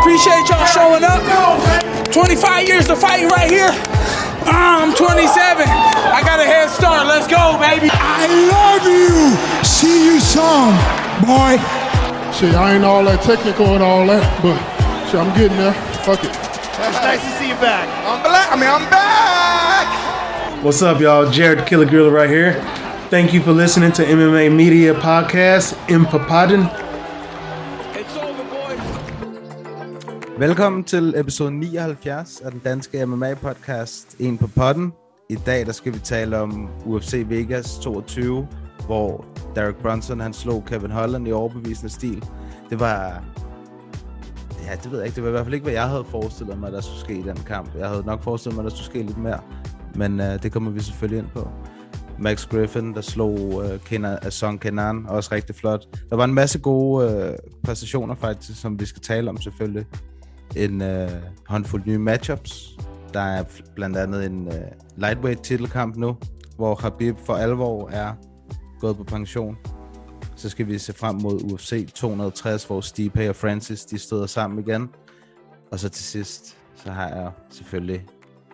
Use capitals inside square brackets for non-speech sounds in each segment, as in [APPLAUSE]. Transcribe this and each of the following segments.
appreciate y'all showing up. 25 years to fight right here. Uh, I'm 27. I got a head start. Let's go, baby. I love you. See you some, boy. Shit, I ain't all that technical and all that, but shit, I'm getting there. Fuck it. It's nice to see you back. I'm black. I mean, I'm back. What's up, y'all? Jared Killer Gorilla right here. Thank you for listening to MMA Media Podcast in Papadden. Velkommen til episode 79 af den danske MMA-podcast En på potten. I dag der skal vi tale om UFC Vegas 22, hvor Derek Brunson han slog Kevin Holland i overbevisende stil. Det var... Ja, det ved jeg ikke. Det var i hvert fald ikke, hvad jeg havde forestillet mig, der skulle ske i den kamp. Jeg havde nok forestillet mig, der skulle ske lidt mere. Men uh, det kommer vi selvfølgelig ind på. Max Griffin, der slog uh, Kenan, øh, Son Kenan, også rigtig flot. Der var en masse gode uh, præstationer faktisk, som vi skal tale om selvfølgelig en øh, håndfuld nye matchups. Der er blandt andet en øh, lightweight titelkamp nu, hvor Khabib for alvor er gået på pension. Så skal vi se frem mod UFC 260, hvor Stipe og Francis de støder sammen igen. Og så til sidst, så har jeg selvfølgelig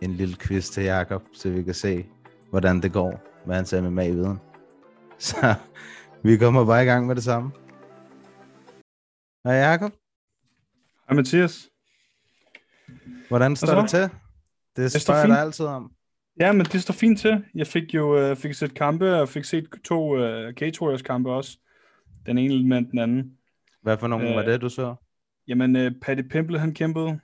en lille quiz til Jakob, så vi kan se, hvordan det går med hans MMA-viden. [LAUGHS] Så vi kommer bare i gang med det samme. Hej Jakob, Hej Mathias hvordan står så? det til? Det, spørger jeg dig altid om. Ja, men det står fint til. Jeg fik jo øh, fik set kampe, og fik set to øh, Cage Warriors kampe også. Den ene med den anden. Hvad for nogen øh, var det, du så? Jamen, øh, Paddy Pimble, han kæmpede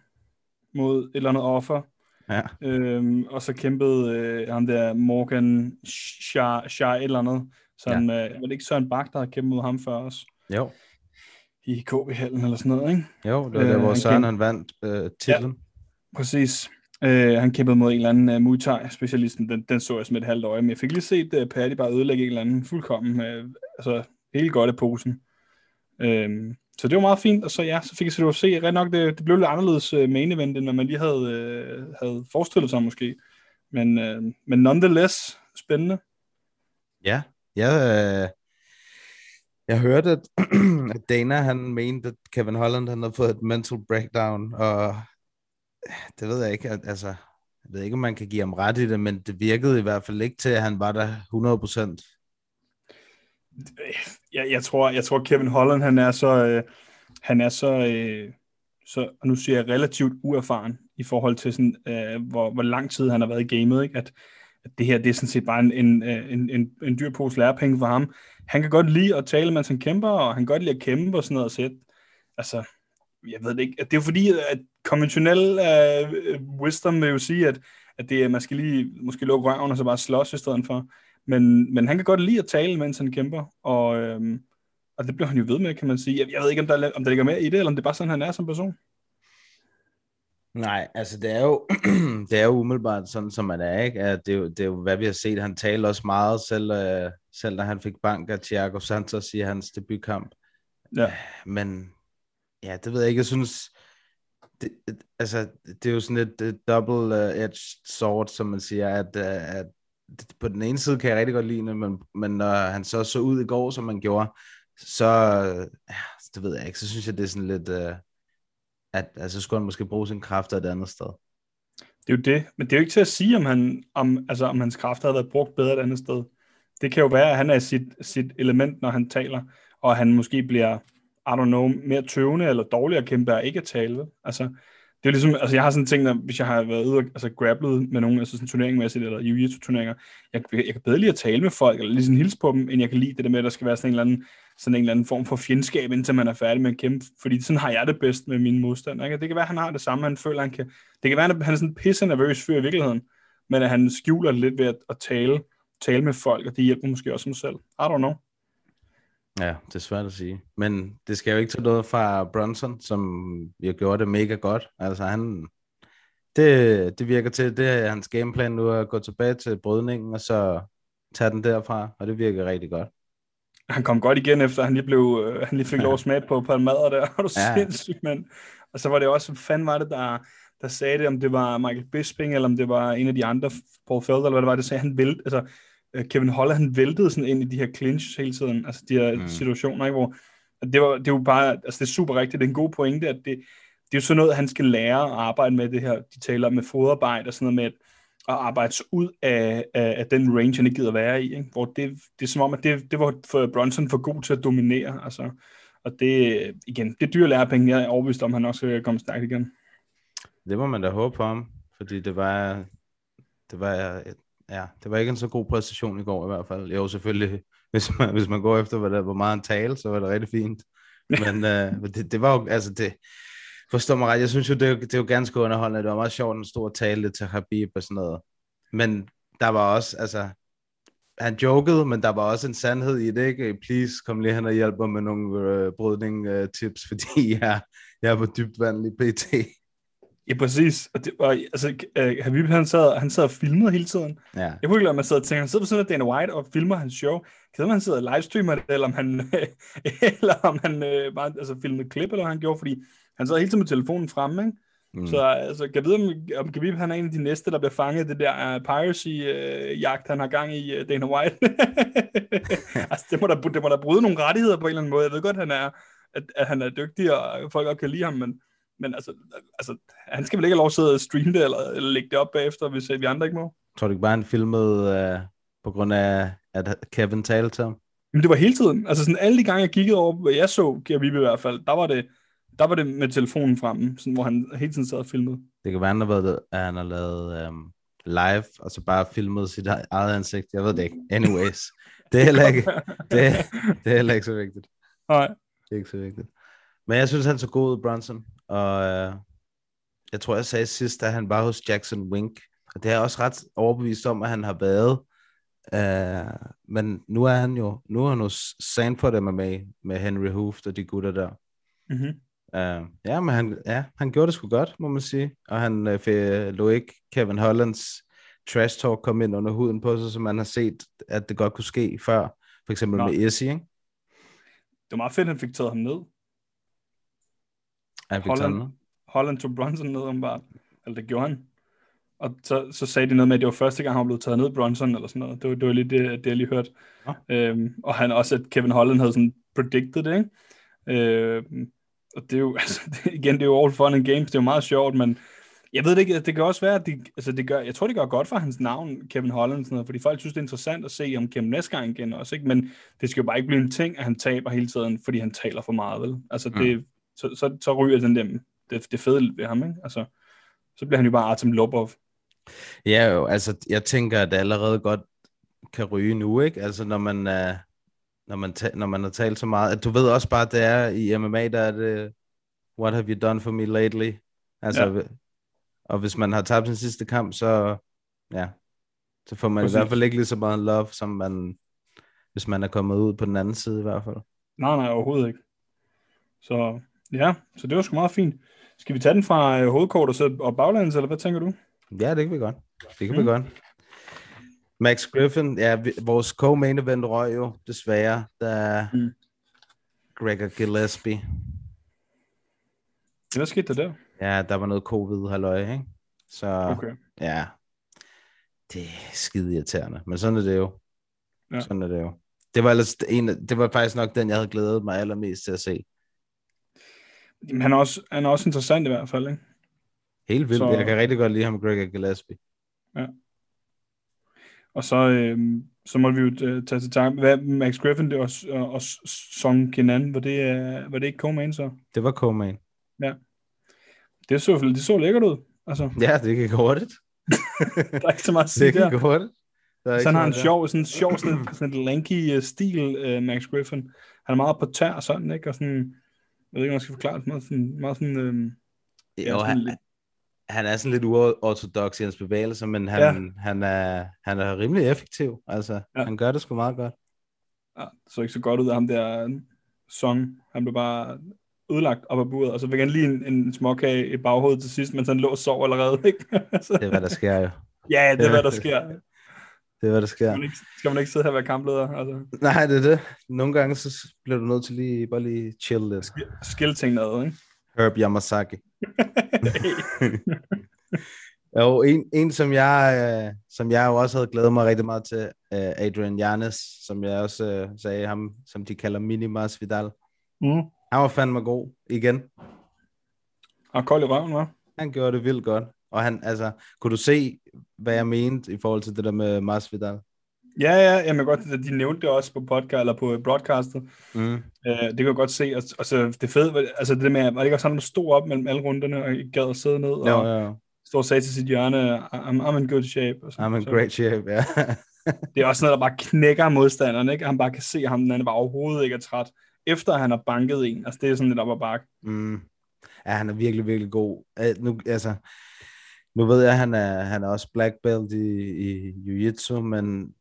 mod et eller andet offer. Ja. Øhm, og så kæmpede øh, ham der Morgan Shah, Shah et eller andet. Som, ja. øh, var det ikke Søren Bak, der havde kæmpet mod ham før også? Jo, I KB-hallen eller sådan noget, ikke? jo det var der, Øh, hvor han Søren han vandt øh, titlen. Præcis. Øh, han kæmpede mod en eller anden uh, Muay Thai-specialisten. Den, den så jeg som et halvt øje, men jeg fik lige set øh, uh, Paddy bare ødelægge en eller anden fuldkommen. Uh, altså, helt godt af posen. Øh, så det var meget fint, og så ja, så fik jeg set UFC. Ret nok, det, det blev lidt anderledes uh, main event, end hvad man lige havde, uh, havde forestillet sig måske. Men, uh, men nonetheless, spændende. Ja, jeg, øh, jeg hørte, at, [CLEARS THROAT] at Dana han mente, at Kevin Holland han havde fået et mental breakdown, og det ved jeg ikke, altså, jeg ved ikke, om man kan give ham ret i det, men det virkede i hvert fald ikke til, at han var der 100%. jeg, jeg, tror, jeg tror, Kevin Holland, han er så, øh, han er så, øh, så, og nu siger jeg relativt uerfaren i forhold til sådan, øh, hvor, hvor lang tid han har været i gamet, ikke? At, at det her, det er sådan set bare en, en, øh, en, en, en dyr pose lærepenge for ham. Han kan godt lide at tale, mens han kæmper, og han kan godt lide at kæmpe og sådan noget, så jeg, altså, jeg ved det ikke, det er jo fordi, at konventionel øh, wisdom vil jo sige, at, at det er, man skal lige måske lukke røven og så bare slås i stedet for. Men, men han kan godt lide at tale, mens han kæmper, og, øhm, og det bliver han jo ved med, kan man sige. Jeg, jeg ved ikke, om der, om der ligger mere i det, eller om det er bare sådan, han er som person. Nej, altså det er jo, [CLEARS THROAT] det er jo umiddelbart sådan, som man er, ikke? At det, er jo, det er jo, hvad vi har set. Han taler også meget, selv, øh, selv da han fik bank af Thiago Santos i hans debutkamp. Ja. Men ja, det ved jeg ikke. Jeg synes, det, altså, det er jo sådan et, et double-edged sword, som man siger, at, øh, at på den ene side kan jeg rigtig godt lide det, men, men når han så så ud i går, som han gjorde, så, ja, det ved jeg ikke, så synes jeg, det er sådan lidt, øh, at altså, skulle han måske bruge sin kræfter et andet sted. Det er jo det. Men det er jo ikke til at sige, om, han, om, altså, om hans kræfter havde været brugt bedre et andet sted. Det kan jo være, at han er sit, sit element, når han taler, og han måske bliver, i don't know, mere tøvende eller dårligere kæmpe er ikke at tale. vel? Altså, det er ligesom, altså jeg har sådan ting, der, hvis jeg har været ude og altså, grapplet med nogen, altså sådan turneringmæssigt, eller jiu turneringer, jeg, jeg kan bedre lide at tale med folk, eller lige sådan hilse på dem, end jeg kan lide det der med, at der skal være sådan en eller anden, sådan en eller anden form for fjendskab, indtil man er færdig med at kæmpe, fordi sådan har jeg det bedst med mine modstandere. Ikke? Det kan være, at han har det samme, han føler, han kan, det kan være, at han er sådan pisse nervøs fyr i virkeligheden, men at han skjuler det lidt ved at, at tale, tale med folk, og det hjælper måske også ham selv. I don't know. Ja, det er svært at sige. Men det skal jo ikke tage noget fra Bronson, som jo gjorde det mega godt. Altså han, det, det virker til, det er hans gameplan nu at gå tilbage til brydningen, og så tage den derfra, og det virker rigtig godt. Han kom godt igen, efter han lige, blev, øh, han lige fik lov at smage på, på en mad der. [LAUGHS] Var du Ja. sindssygt, mand. Og så var det også, hvad fanden var det, der, der sagde det, om det var Michael Bisping, eller om det var en af de andre, Paul Felder, eller hvad det var, det sagde, han vælte, altså Kevin Holland, han væltede sådan ind i de her clinch hele tiden, altså de her Mm. situationer, ikke, hvor det, var, det var bare, altså det er super rigtigt, det er en god pointe, at det, det er jo sådan noget, han skal lære at arbejde med det her, de taler med fodarbejde og sådan noget med, at at arbejde sig ud af, af, af den range, han ikke gider være i. Ikke? Hvor det, det er som om, at det, det var for Bronson for god til at dominere. Altså. Og det, igen, det er dyre lærepenge. Jeg er overbevist om, han også skal komme stærkt igen. Det må man da håbe på ham, fordi det var, det var, ja, det var ikke en så god præstation i går i hvert fald. Jo, selvfølgelig, [LAUGHS] hvis man, hvis man går efter, hvor, der, hvor meget han taler, så var det rigtig fint. Men [LAUGHS] uh, det, det var jo, altså det, forstår mig ret, jeg synes jo, det det er jo ganske underholdende. Det var meget sjovt, en stor tale til Habib og sådan noget. Men der var også, altså, han jokede, men der var også en sandhed i det, ikke? Please, kom lige hen og hjælp mig med nogle øh, brydning øh, tips, [LAUGHS] fordi jeg, jeg er på dybt vand i PT. Ja, præcis. Og det var, altså, uh, Habib, han sad, han sad og filmede hele tiden. Ja. Jeg kunne ikke lade mig sidde og tænke, han sidder på sådan af Dana White og filmer hans show. Kan man sidder og livestreamer det, eller om han, [LAUGHS] eller om han uh, bare altså, filmede klip, eller hvad han gjorde, fordi han sad hele tiden med telefonen fremme, ikke? Mm. Så altså, kan jeg vide, om, om Khabib han er en af de næste, der bliver fanget det der uh, piracy-jagt, uh, han har gang i uh, Dana White. [LAUGHS] altså, det må, da, det må da bryde nogle rettigheder på en eller anden måde. Jeg ved godt, han er, at, at han er dygtig, og folk godt kan lide ham, men, men altså, altså, han skal vel ikke have lov at sidde og streame det, eller, eller lægge det op bagefter, hvis vi andre ikke må? Tror du ikke bare, han filmede uh, på grund af, at Kevin talte til ham? Men det var hele tiden. Altså sådan alle de gange, jeg kiggede over, hvad jeg så Khabib i hvert fald, der var det, der var det med telefonen fremme, sådan, hvor han hele tiden sad og filmede. Det kan være, han har, været, at han har lavet um, live, og så bare filmet sit eget ansigt. Jeg ved det ikke. Anyways. det, er heller ikke, [LAUGHS] det, det er heller ikke så vigtigt. Nej. Det er ikke så vigtigt. Men jeg synes, han så god ud, Bronson. Og uh, jeg tror, jeg sagde sidst, at han var hos Jackson Wink. Og det er jeg også ret overbevist om, at han har været. Uh, men nu er han jo nu er han hos Sanford MMA med Henry Hooft og de gutter der. Mm-hmm. Uh, ja, men han, ja, han gjorde det sgu godt, må man sige. Og han uh, lå ikke Kevin Hollands trash talk komme ind under huden på sig, som man har set, at det godt kunne ske før. For eksempel Nå. med Izzy, ikke? Det var meget fedt, at han fik taget ham ned. Fik Holland, taget Holland tog Bronson ned, om bare. Eller det gjorde han. Og så, så sagde de noget med, at det var første gang, han blev taget ned, Bronson, eller sådan noget. Det var, det var lige det, det jeg lige hørte. Ja. Øhm, og han også, at Kevin Holland havde sådan predicted det, ikke? Øhm, og det er jo, [LAUGHS] altså, det, igen, det er jo all fun and games, det er jo meget sjovt, men jeg ved det ikke, det kan også være, at de, altså det gør, jeg tror, det gør godt for hans navn, Kevin Holland, sådan noget, fordi folk synes, det er interessant at se om Kevin næste gang igen også, ikke? men det skal jo bare ikke blive en ting, at han taber hele tiden, fordi han taler for meget, vel? Altså det, mm. Så, så, så ryger den der, det, det fede ved ham, ikke? Altså, så bliver han jo bare Artem Lobov. Ja, jo, altså jeg tænker, at det allerede godt kan ryge nu, ikke? Altså når man, uh, når man, ta- når man har talt så meget, at du ved også bare, at det er i MMA, der er det, what have you done for me lately? Altså, ja. og hvis man har tabt sin sidste kamp, så, ja, så får man Præcis. i hvert fald ikke lige så meget love, som man, hvis man er kommet ud på den anden side i hvert fald. Nej, nej, overhovedet ikke. Så ja, så det var sgu meget fint. Skal vi tage den fra øh, hovedkort og, så, og baglands, eller hvad tænker du? Ja, det kan vi godt. Det kan mm. vi godt. Max Griffin, ja, vi, vores co-main event røg jo desværre, da mm. Gregor Gillespie. Hvad skete der der? Ja, der var noget covid halløj, ikke? Så Okay. ja, det er skide irriterende, men sådan er det jo. Ja. Sådan er det jo. Det var, ellers en, det var faktisk nok den, jeg havde glædet mig allermest til at se. Jamen, han, er også, han er også interessant i hvert fald, ikke? Helt vildt. Så- Jeg kan rigtig godt lide ham, Gregor Gillespie. Og så, øhm, så må vi jo øh, tage til tanke, hvad Max Griffin det og, og, og Song Kenan, var det, øh, var det ikke co-main så? Det var co-main. Det så, det så lækkert ud. Altså, Ja, det gik hurtigt. [LAUGHS] der er ikke så meget at sige Det der. gik hurtigt. Der er Så ikke han har der. sjov, sådan sjov, sådan, sådan en lanky uh, stil, uh, Max Griffin. Han er meget på tær og sådan, ikke? Og sådan, jeg ved ikke, om jeg skal forklare det, meget sådan, meget sådan, øhm, Jo, sådan han, lidt- han er sådan lidt uortodox i hans bevægelser, men han, ja. han, er, han er rimelig effektiv. Altså, Ja. han gør det sgu meget godt. ja, det så ikke så godt ud af ham der øh, Song. Han blev bare ødelagt op af buret, og så fik han lige en, en småkage i baghovedet til sidst, mens han lå og sov allerede, ikke? [LAUGHS] så, Det er, hvad der sker jo. ja, det er, hvad der [LAUGHS] sker. Det er, hvad der sker. Skal man ikke, skal man ikke sidde her og være kampleder? Altså, Nej, det er det. Nogle gange så bliver du nødt til lige, bare lige chill lidt. skille ting ad, ikke? Herb Yamazaki. [LAUGHS] Jo, en, en som, jeg, øh, som jeg jo også havde glædet mig rigtig meget til, øh, Adrian Janes, som jeg også øh, sagde ham, som de kalder Minimas Vidal. Mm. Han var fandme god igen. Og kold i røven, hva'? Han gjorde det vildt godt. Og han, altså, kunne du se, hvad jeg mente i forhold til det der med Masvidal? Ja, ja, jamen godt, at de nævnte det også på podcast eller på broadcastet. Mm. Uh, det kan jeg godt se. Og, altså, det fede, altså det med, var det ikke også han, der stod op mellem alle runderne og gad at sidde ned og Jo, jo. stå og sagde til sit hjørne, I'm, I'm in good shape. Og sådan. I'm in Så great shape, ja. [LAUGHS] Det er også noget, der bare knækker modstanderen, ikke? Han bare kan se ham, den anden bare overhovedet ikke er træt, efter han har banket en. Altså det er sådan lidt op ad bakke. Mm. Ja, han er virkelig, virkelig god. Uh, nu, altså, nu ved jeg, at han er, han er også black belt i, i jiu-jitsu, men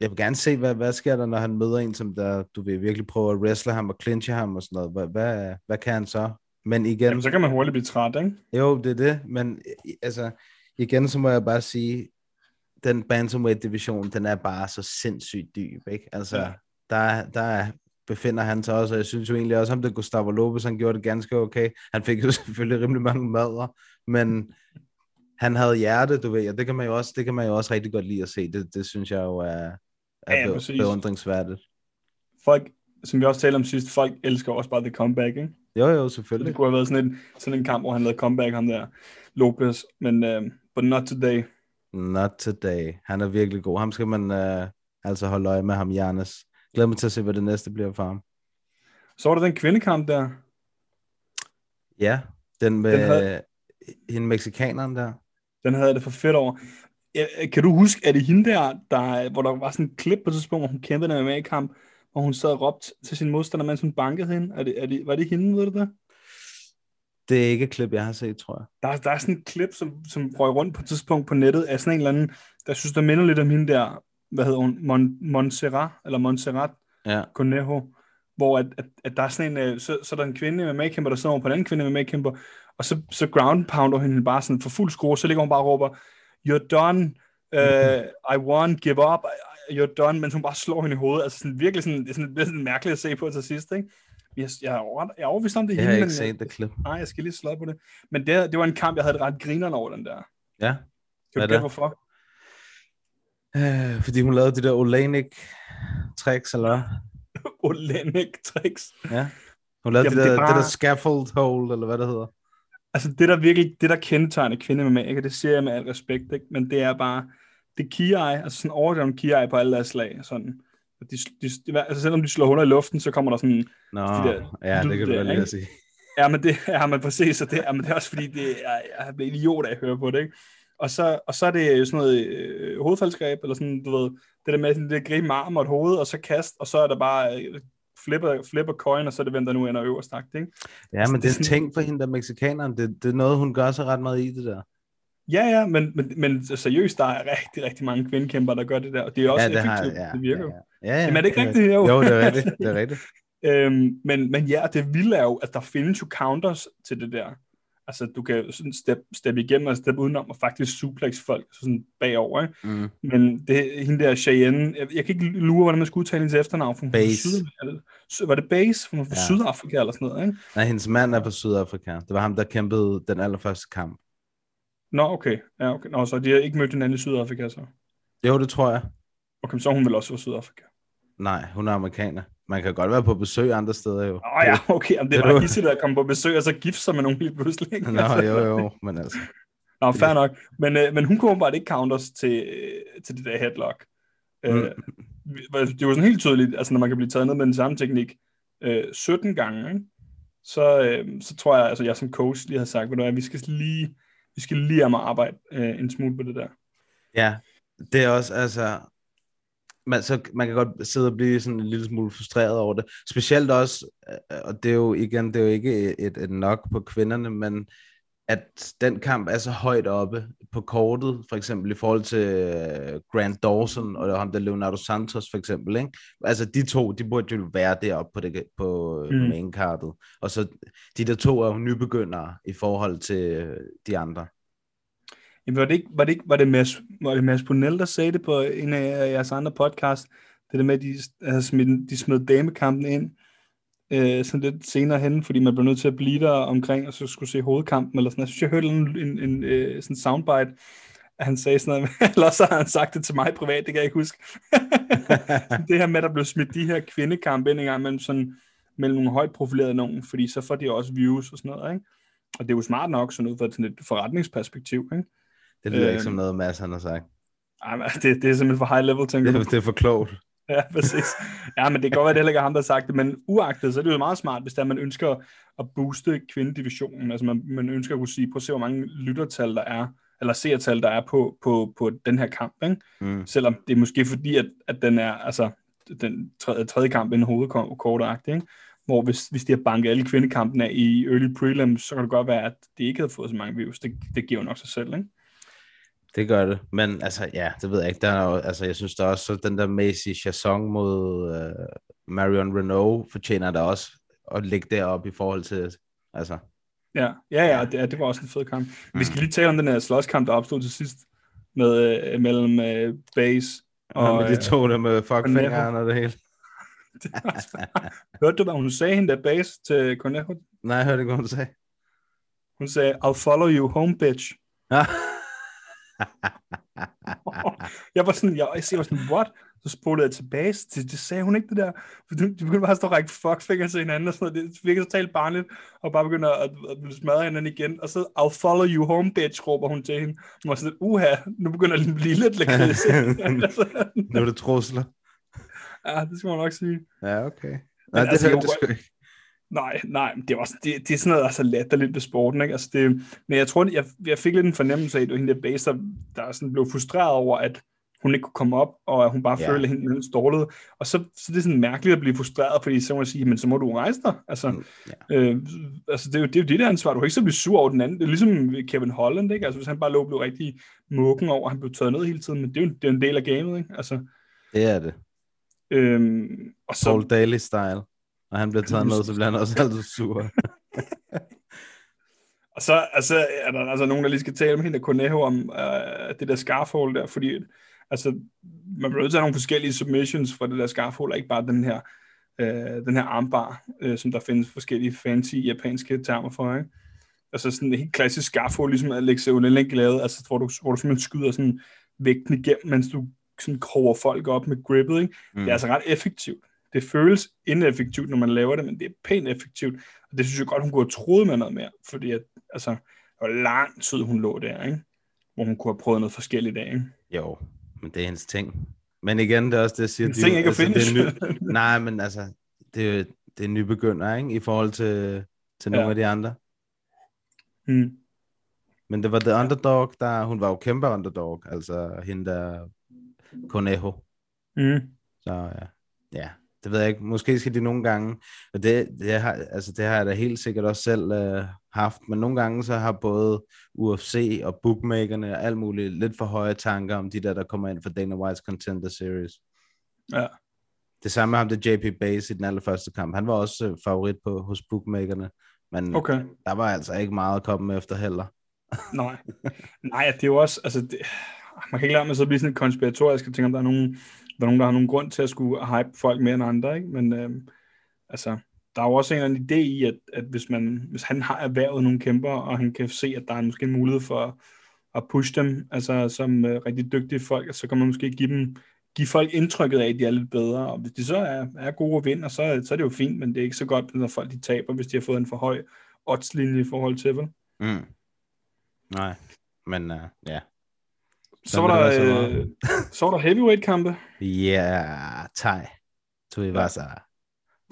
jeg vil gerne se, hvad, hvad sker der, når han møder en, som der, du vil virkelig prøve at wrestle ham og clinche ham og sådan noget. Hvad, hvad, hvad kan han så? Men igen, Jamen, så kan man hurtigt blive træt, ikke? jo, det er det, men altså, igen, så må jeg bare sige, den bantamweight division, den er bare så sindssygt dyb, ikke? Altså, ja. der, der befinder han sig også, og jeg synes jo egentlig også, om det Gustavo Lopez, han gjorde det ganske okay. Han fik jo [LAUGHS] selvfølgelig rimelig mange madder, men han havde hjerte, du ved, og det kan man jo også, det kan man jo også rigtig godt lide at se. Det, det synes jeg jo er, er Ja, be- beundringsværdigt. Folk, som vi også talte om sidst, folk elsker også bare the comeback, ikke? Jo, jo, Det selvfølgelig. kunne have været sådan en, sådan en kamp, hvor han lavede comeback, ham der Lopez, men uh, but not today. Not today. Han er virkelig god. Ham skal man uh, altså holde øje med ham, Jannes. Glæder mig til at se, hvad det næste bliver for ham. Så var der den kvindekamp der. Ja, den med Den havde... hende mexikaneren der. Den havde jeg det for fedt over. Kan du huske, at det hende der, der, hvor der var sådan et klip på et tidspunkt, hvor hun kæmpede en MMA-kamp, hvor hun sad og råbte til sin modstander, mens hun bankede hende? Er det, er det, var det hende, ved du det? Det er ikke et klip, jeg har set, tror jeg. Der, er- der er sådan et klip, som, som røg rundt på et tidspunkt på nettet, af sådan en eller anden, der synes, der minder lidt om hende der, hvad hedder hun, Mon, Montserrat, eller Montserrat Ja. Conejo, hvor at, at, at der er sådan en, øh, så, så er der en kvinde med kæmper der sidder over på en anden kvinde med kæmper og så, så ground pounder hende bare sådan for fuld skrue, så ligger hun bare og råber, you're done, uh, I won, give up, you're done, mens hun bare slår hende i hovedet, altså sådan virkelig sådan, det er sådan, det er sådan mærkeligt at se på til sidst, ikke? Jeg, jeg, er jeg er overbevist om det er Jeg har ikke men, set det klip. nej, jeg skal lige slå på det. Men det, det var en kamp, jeg havde det ret grineren over den der. Ja. Kan du gætte, det? hvorfor? Øh, fordi hun lavede de der Olenik tricks, eller hvad? [LAUGHS] Olenek tricks. Ja. Hun lavede Jamen, de det der, er bare- det der scaffold hold, eller hvad det hedder. Altså det der virkelig, det der kendetegner kvinde med ikke? det siger jeg med al respekt, ikke? men det er bare, det eye, altså sådan overdreven eye på alle deres slag, sådan. Og De, de, de, altså selvom de slår huller i luften, så kommer der sådan, Nå, De der ja, det kan du vel lige at sige. ja, men det er man præcis, og det, ja, men det er også fordi, det er, jeg bliver idiot af at høre på det, ikke? Og så, og så er det jo sådan noget øh, hovedfaldsgreb, eller sådan, du ved, det der med sådan, det at gribe med arm og et hoved, og så kast, og så er der bare øh, flipper, flipper coin, og så er det hvem, der nu ender øverst, ikke? Ja, men det er en ting for hende, der mexikaneren. Det, det er noget, hun gør sig ret meget i det der. Ja, ja, men, men, men seriøst, der er rigtig, rigtig mange kvindekæmper, der gør det der, og det er også ja, det har, effektivt, ja, det virker jo. ja, ja, ja, Jamen, er det ikke rigtigt? Jo. Jo, det er rigtigt. Det er [LAUGHS] rigtigt. Øhm, men, men ja, det vilde er jo, at der findes jo counters til det der. Altså, du kan sådan step, step igennem og step udenom og faktisk suplex folk sådan bagover, ikke? Mm. Men det, hende der Cheyenne, jeg, jeg kan ikke lure, hvordan man skal udtale hendes efternavn. For Base. Syd, var det Base? Hun er fra Ja. Sydafrika eller sådan noget, ikke? Nej, hendes mand er fra Sydafrika. Det var ham, der kæmpede den allerførste kamp. Nå, okay. Ja, okay. Nå, så de har ikke mødt hinanden i Sydafrika, så. Jo, det tror jeg. Okay, så hun vel også fra Sydafrika. Nej, hun er amerikaner. Man kan godt være på besøg andre steder jo. Åh oh, ja, okay. Jamen, det er du- hissigt at komme på besøg, og så gifte sig med nogen lige pludselig. ikke? Nå, Altså. jo, jo, men altså. Nå, fair nok. Men, øh, men hun kunne bare ikke counters til, øh, til det der headlock. Mm. Øh, det var sådan helt tydeligt, altså når man kan blive taget ned med den samme teknik øh, 17 gange, ikke? Så, øh, så tror jeg, altså jeg som coach lige har sagt, ved du hvad, vi skal lige, vi skal lige mig arbejde øh, en smule på det der. Ja, det er også, altså, man, så, man kan godt sidde og blive sådan en lille smule frustreret over det. Specielt også, øh, og det er jo igen, det er jo ikke et, et nok på kvinderne, men at den kamp er så højt oppe på kortet, for eksempel i forhold til øh, Grant Dawson og ham der Leonardo Santos for eksempel, ikke? Altså de to, de burde jo være deroppe på, det, på Mm. mm. mainkartet. Og så de der to er jo nybegyndere i forhold til øh, de andre. Jamen, var det ikke, var det ikke, var det Mads, var det Mads Brunel, der sagde det på en af jeres andre podcast, det der med, at de, altså, smidt, de smed damekampen ind, øh, sådan lidt senere hen, fordi man blev nødt til at blive der omkring, og så skulle se hovedkampen, eller sådan Jeg synes, jeg hørte en, en, en øh, sådan soundbite, at han sagde sådan noget, [LAUGHS] eller så har han sagt det til mig privat, det kan jeg ikke huske. [LAUGHS] det her med, at der blev smidt de her kvindekampe ind en gang mellem, sådan, mellem nogle højt profilerede nogen, fordi så får de også views og sådan noget, ikke? og det er jo smart nok, sådan ud fra et forretningsperspektiv, ikke? Det lyder øh, ikke Øhm. som noget, Mads han har sagt. Ej, men det, det er simpelthen for high level, tænker Det, er- det er for klogt. Ja, præcis. Ja, men det kan godt være, det heller ikke er ham, der har sagt det, men uagtet, så er det jo meget smart, hvis der man ønsker at booste kvindedivisionen. Altså man, man ønsker at kunne sige, prøv at se, hvor mange lyttertal der er, eller seertal der er på, på, på den her kamp, ikke? Mm. Selvom det er måske fordi, at, at den er, altså, den tredje, tredje kamp en hovedkortagtig, ikke? Hvor hvis, hvis de har banket alle kvindekampene af i early prelims, så kan det godt være, at de ikke havde fået så mange views. Det, det giver jo nok sig selv, ikke? Det gør det. Men altså, ja, det ved jeg ikke. Der er jo, altså, jeg synes der også, så den der Macy Chasson mod uh, Marion Renault fortjener der også at ligge deroppe i forhold til, altså, Ja, ja, ja, det, det var også en fed kamp. Vi skal lige tale om den her slåskamp, der opstod til sidst med, øh, mellem øh, Base og, og... med [LAUGHS] de to der med fuckfingeren Conejo. og det hele. [LAUGHS] øh, hørte du, hvad hun sagde, hende der Base til Conejo? Nej, jeg hørte ikke, hvad hun sagde. Hun sagde, I'll follow you home, bitch. [LAUGHS] [LAUGHS] Jeg var sådan, jeg, jeg var sådan, what? Så spolede jeg tilbage, det, det sagde hun ikke det der. For de, de begyndte bare at stå og række fuckfinger til hinanden, og sådan noget. Det virkede totalt barnligt, og bare begynder at, at, smadre hinanden igen. Og så, I'll follow you home, bitch, råber hun til hende. Hun var sådan, uha, nu begynder det at blive lidt [LAUGHS] lakrids. Altså, nu er det trusler. [LAUGHS] ja, det skal man nok sige. Ja, okay. Nej, det altså, hørte jeg sgu ikke. Nej, nej, det er, også, det, det er sådan noget, altså latterligt ved sporten, ikke? Altså det, men jeg tror, jeg, jeg fik lidt en fornemmelse af, at det var hende der base, der, der sådan blev frustreret over, at hun ikke kunne komme op, og at hun bare Ja. følte, at hende stålede. Og så, så det er sådan mærkeligt at blive frustreret, fordi så må jeg sige, men så må du rejse dig. Altså, Mm, ja. øh, altså det, er jo, det er jo der ansvar. Du kan ikke så blive sur over den anden. Det er ligesom Kevin Holland, ikke? Altså hvis han bare lå og blev rigtig mukken over, han blev taget ned hele tiden, men det er jo det er en del af gamet, ikke? Altså, Det er det. øhm, og så, Paul Daly Når han bliver taget ned, så bliver han også altid sur. [LAUGHS] Og så altså, er der altså nogen, der lige skal tale med hende, Conejo, om øh, det der scarfhold der, fordi altså, man bliver nødt til at have nogle forskellige submissions for det der scarfhold, og ikke bare den her, øh, den her armbar, øh, som der findes forskellige fancy japanske termer for, ikke? Altså sådan en helt klassisk scarfhold, ligesom Alexei Olenek lavede, altså hvor du, hvor du simpelthen skyder sådan vægten igennem, mens du sådan kroger folk op med grippet, ikke? Mm. Det er altså ret effektivt. Det føles ineffektivt, når man laver det, men det er pænt effektivt. Og det synes jeg godt, hun kunne have troet med noget mere, fordi at, altså, var lang tid, hun lå der, ikke? Hvor hun kunne have prøvet noget forskelligt af, ikke? Jo, men det er hendes ting. Men igen, det er også det, jeg siger. Hendes de- ting ikke at altså, det er ny, [LAUGHS] Nej, men altså, det er, det er nybegynder, ikke? I forhold til, til nogle Ja. af de andre. Mm. Men det var The Underdog, der, hun var jo kæmpe underdog, altså hende der Conejo. Mm. Så ja, ja, det ved jeg ikke. Måske skal de nogle gange, og det, det, har, altså, det har jeg da helt sikkert også selv øh, haft, men nogle gange så har både UFC og bookmakerne og alt muligt lidt for høje tanker om de der, der kommer ind for Dana White's Contender Series. Ja. Det samme med ham, det JP Base i den allerførste kamp. Han var også øh, favorit på, hos bookmakerne, men Okay. der var altså ikke meget at komme efter heller. [LAUGHS] Nej. Nej, det er jo også, altså, det, man kan ikke lade med så at blive sådan konspiratorisk og tænke, om der er nogen, der er nogen, der har nogen grund til at skulle hype folk mere end andre, ikke? Men øh, altså, der er jo også en eller anden idé i, at, at hvis, man, hvis han har erhvervet nogle kæmper, og han kan se, at der er måske en mulighed for at pushe dem, altså som øh, rigtig dygtige folk, så kan man måske give dem give folk indtrykket af, at de er lidt bedre, og hvis de så er, er gode og vinder, så, så er det jo fint, men det er ikke så godt, når folk de taber, hvis de har fået en for høj oddslinje i forhold til, vel? Mm. Nej, men uh, ja. Så var, der, så øh, så var der heavyweight-kampe. Ja, yeah, Thai. Tuivasa.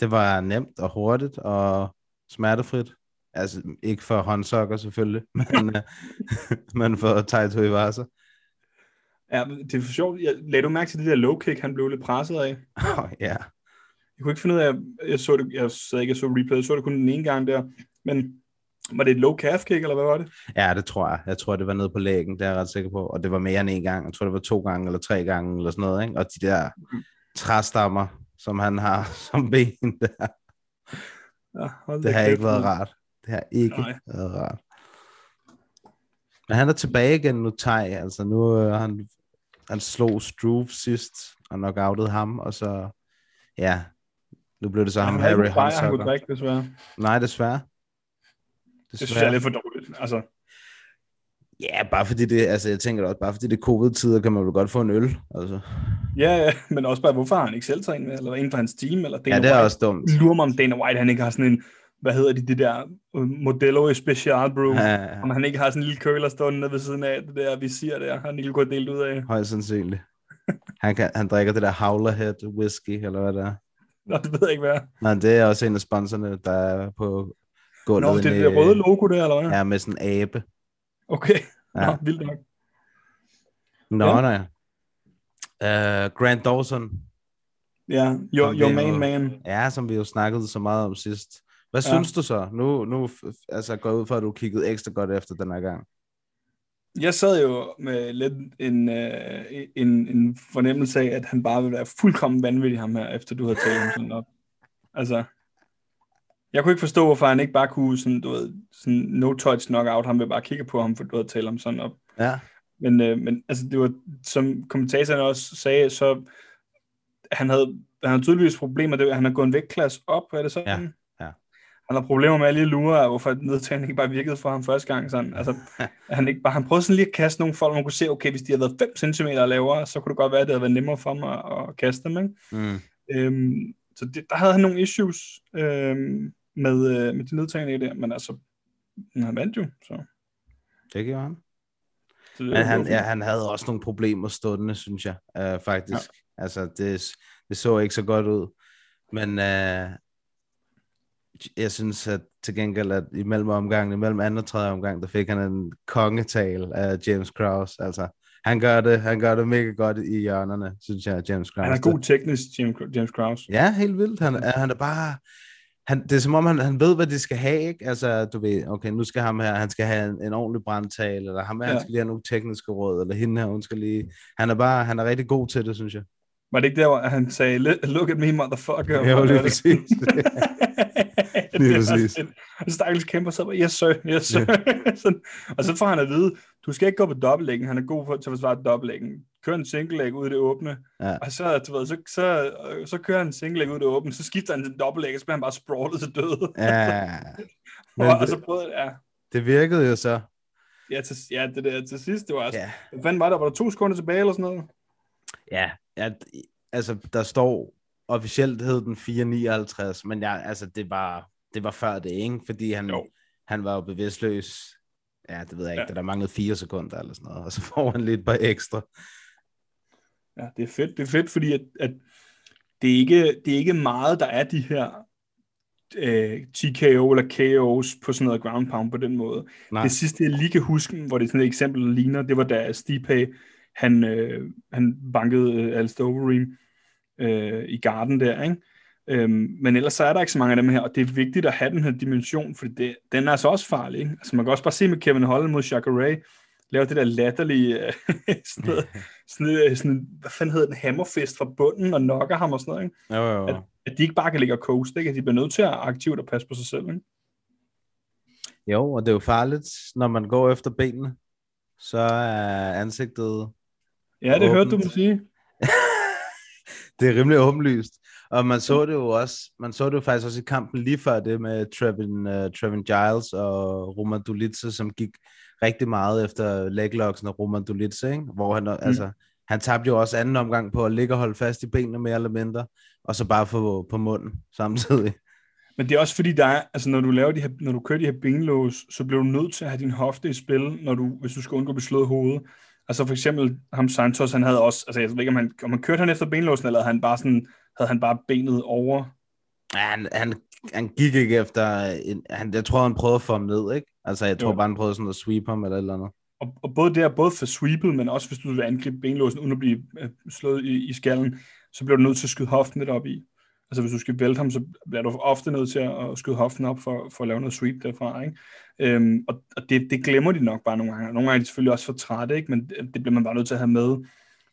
Det var nemt og hurtigt og smertefrit. Altså, ikke for håndsokker selvfølgelig, [LAUGHS] men, øh, men for Tai Tuivasa. Ja, men det er for sjovt. Jeg, lagde du mærke til det der low kick, han blev lidt presset af? [LAUGHS] Oh, ja. Jeg kunne ikke finde ud af, jeg så det, jeg sad ikke og så replay, jeg så det kun den ene gang der, men var det et low calf kick, eller hvad var det? ja, det tror jeg. Jeg tror, det var nede på lægen, det er jeg ret sikker på. Og det var mere end en gang. Jeg tror, det var to gange eller tre gange eller sådan noget. Ikke? Og de der træstammer, som han har [LAUGHS] som ben der, Ja, det har ikke været rart. Det har ikke Nej. været rart. Men han er tilbage igen nu, Tai. Altså nu øh, han, han slog Struve sidst og knockoutede ham, og så ja, nu blev det så ham Han ikke Harry Hunsucker. drikke, desværre. Nej, desværre. Det synes jeg er lidt for dårligt. Altså, Ja, bare fordi det, altså jeg tænker også, bare fordi det er covid-tider, kan man vel godt få en øl. Altså. ja, ja, men også bare, hvorfor har han ikke selv trænet med, eller en fra hans team, eller Dana Ja, det er White. også dumt. Lurer mig om Dana White, han ikke har sådan en hvad hedder de, de der øh, Modelo Special Brew, Ja, ja, ja, om han ikke har sådan en lille køler stående ved siden af det der visir der, han ikke kunne have delt ud af. Højst sandsynligt. Han, kan, han drikker det der Howlerhead whisky, eller hvad det er. Nå, det ved jeg ikke, hvad. Men det er også en af sponsorerne, der er på gulvet. Nå, det er det røde logo der, eller hvad? Ja, med sådan en abe. Okay, Ja. Nå, vildt nok. Nå, Ja. nej. Uh, Grant Dawson, Ja, your, your main jo- man. ja, som vi jo snakkede så meget om sidst. Hvad Ja. synes du så? Nu, nu altså, går ud for, at du kiggede ekstra godt efter den her gang. Jeg sad jo med lidt en, øh, en, en fornemmelse af, at han bare ville være fuldkommen vanvittig ham her, efter du havde talt ham sådan op. Altså, jeg kunne ikke forstå, hvorfor han ikke bare kunne sådan, du ved, sådan no touch knock out ham, ved bare kigge på ham, for du havde talt ham sådan op. Ja. Men, øh, men altså, det var, som kommentatoren også sagde, så han havde, han havde tydeligvis problemer, det, at han har gået en vægtklasse op, er det sådan? Ja. Han har problemer med alle de lurer, hvorfor nedtagningen ikke bare virkede for ham første gang. Sådan. Altså, at [LAUGHS] han, ikke bare, han prøvede sådan lige at kaste nogle folk, man kunne se, okay, hvis de havde været 5 cm lavere, så kunne det godt være, at det havde været nemmere for ham at, at kaste dem. Ikke? Mm. Øhm, så det, der havde han nogle issues øhm, med, øh, med de nedtagninger der, men altså, han vandt jo, så. Det gjorde han. så det, Men han, ja, han havde også nogle problemer stående, synes jeg, uh, faktisk. Ja. Altså, det, det så ikke så godt ud. Men uh, jeg synes at til gengæld, at imellem omgangen, imellem anden og tredje omgang, der fik han en kongetal af James Krause. Altså, han gør det, han gør det mega godt i hjørnerne, synes jeg, James Krause. Han er god teknisk, James, Krause. Ja, helt vildt. Han, er- han er bare... Han, det er som om, han, han ved, hvad de skal have, ikke? Altså, du ved, okay, nu skal ham her, han skal have en, en ordentlig brandtal, eller ham her, ja. Ja. han skal lige have nogle tekniske råd, eller hende her, hun skal lige... Han er bare, han er rigtig god til det, synes jeg. Var det ikke der, hvor han sagde, look at me, motherfucker? Jo, lige præcis. [LAUGHS] Lige præcis. Og stakkels kæmper så yes sir, yes sir. [LAUGHS] Sådan. Og så får han at vide, du skal ikke gå på dobbeltlæggen, han er god for, til at forsvare dobbeltlæggen. Kør en single leg ud i det åbne, Ja. og så, du ved, så, så, så kører han en single leg ud i det åbne, så skifter han til dobbeltlæg, og så bliver han bare sprawlet til døde. Ja, [LAUGHS] men og, og det, så prøvede, ja, det virkede jo så. ja, til, ja, det der til sidst, det var altså, Ja, hvad fanden var der, var der to sekunder tilbage eller sådan noget? ja, ja altså, der står officielt hed den 459, men ja, altså, det var, det var før det, ikke? Fordi han, Jo. han var jo bevidstløs. Ja, det ved jeg ikke, Ja. der manglede fire sekunder eller sådan noget, og så får han lidt par ekstra. Ja, det er fedt. Det er fedt, fordi at, at det, er ikke, det er ikke meget, der er de her øh, TKO eller KO's på sådan noget ground pound på den måde. Nej. Det sidste, jeg lige kan huske, hvor det er sådan et eksempel, der ligner, det var da Stipe, han, øh, han bankede øh, Alistair Overeem øh, i garden der, ikke? Øhm, men ellers så er der ikke så mange af dem her, og det er vigtigt at have den her dimension, for det, den er altså også farlig. Ikke? Altså man kan også bare se med Kevin Holland mod Jacare, lave det der latterlige, øh, [LAUGHS] sådan, noget, [LAUGHS] sådan, noget, sådan, hvad fanden hedder den, hammerfest fra bunden, og knocker ham og sådan noget. Ikke? Jo, jo, At, jo. at de ikke bare kan ligge og coast, ikke? at de bliver nødt til at aktivt at passe på sig selv. Ikke? Jo, og det er jo farligt, når man går efter benene, så er ansigtet, Ja, det hørte du Åbent. mig sige. [LAUGHS] det er rimelig åbenlyst. Og man så det jo også, man så det jo faktisk også i kampen lige før det med Trevin, uh, Trevin Giles og Roman Dulitze, som gik rigtig meget efter leglocksen af Roman ikke? hvor han, mm. altså, han tabte jo også anden omgang på at ligge og holde fast i benene mere eller mindre, og så bare få på munden samtidig. Men det er også fordi, der er, altså når du laver de her, når du kører de her benlås, så bliver du nødt til at have din hofte i spil, når du, hvis du skal undgå at blive slået hovedet. Altså for eksempel ham Santos, han havde også, altså jeg ved ikke, om han, om han kørte han efter benlåsen, eller havde han bare sådan, havde han bare benet over. Ja, han, han, han gik ikke efter, en, han, jeg tror, han prøvede at få ham ned, ikke? Altså, jeg tror Jo. bare, han prøvede sådan at sweep ham eller et eller andet. Og, og både der, både for sweepet, men også hvis du vil angribe benlåsen, uden at blive øh, slået i, i skallen, så bliver du nødt til at skyde hoften lidt op i. Altså hvis du skal vælte ham, så bliver du ofte nødt til at, skyde hoften op for, for at lave noget sweep derfra. Ikke? Øhm, og og det, det glemmer de nok bare nogle gange. Nogle gange er de selvfølgelig også for trætte, ikke? men det, det bliver man bare nødt til at have med.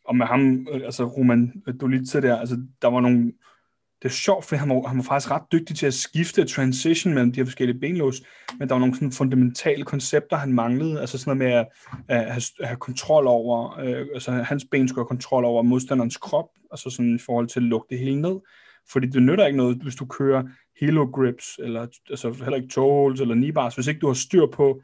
Og med ham, øh, altså Roman Dolitze der, altså der var nogle, det er sjovt, for han var, han var faktisk ret dygtig til at skifte transition mellem de her forskellige benlås, men der var nogle sådan fundamentale koncepter, han manglede, altså sådan noget med at, at, have, at have kontrol over, øh, altså hans ben skulle have kontrol over modstanderens krop, altså sådan i forhold til at lukke det hele ned, fordi det nytter ikke noget, hvis du kører helo grips, eller altså heller ikke toe holds, eller knee bars, hvis ikke du har styr på,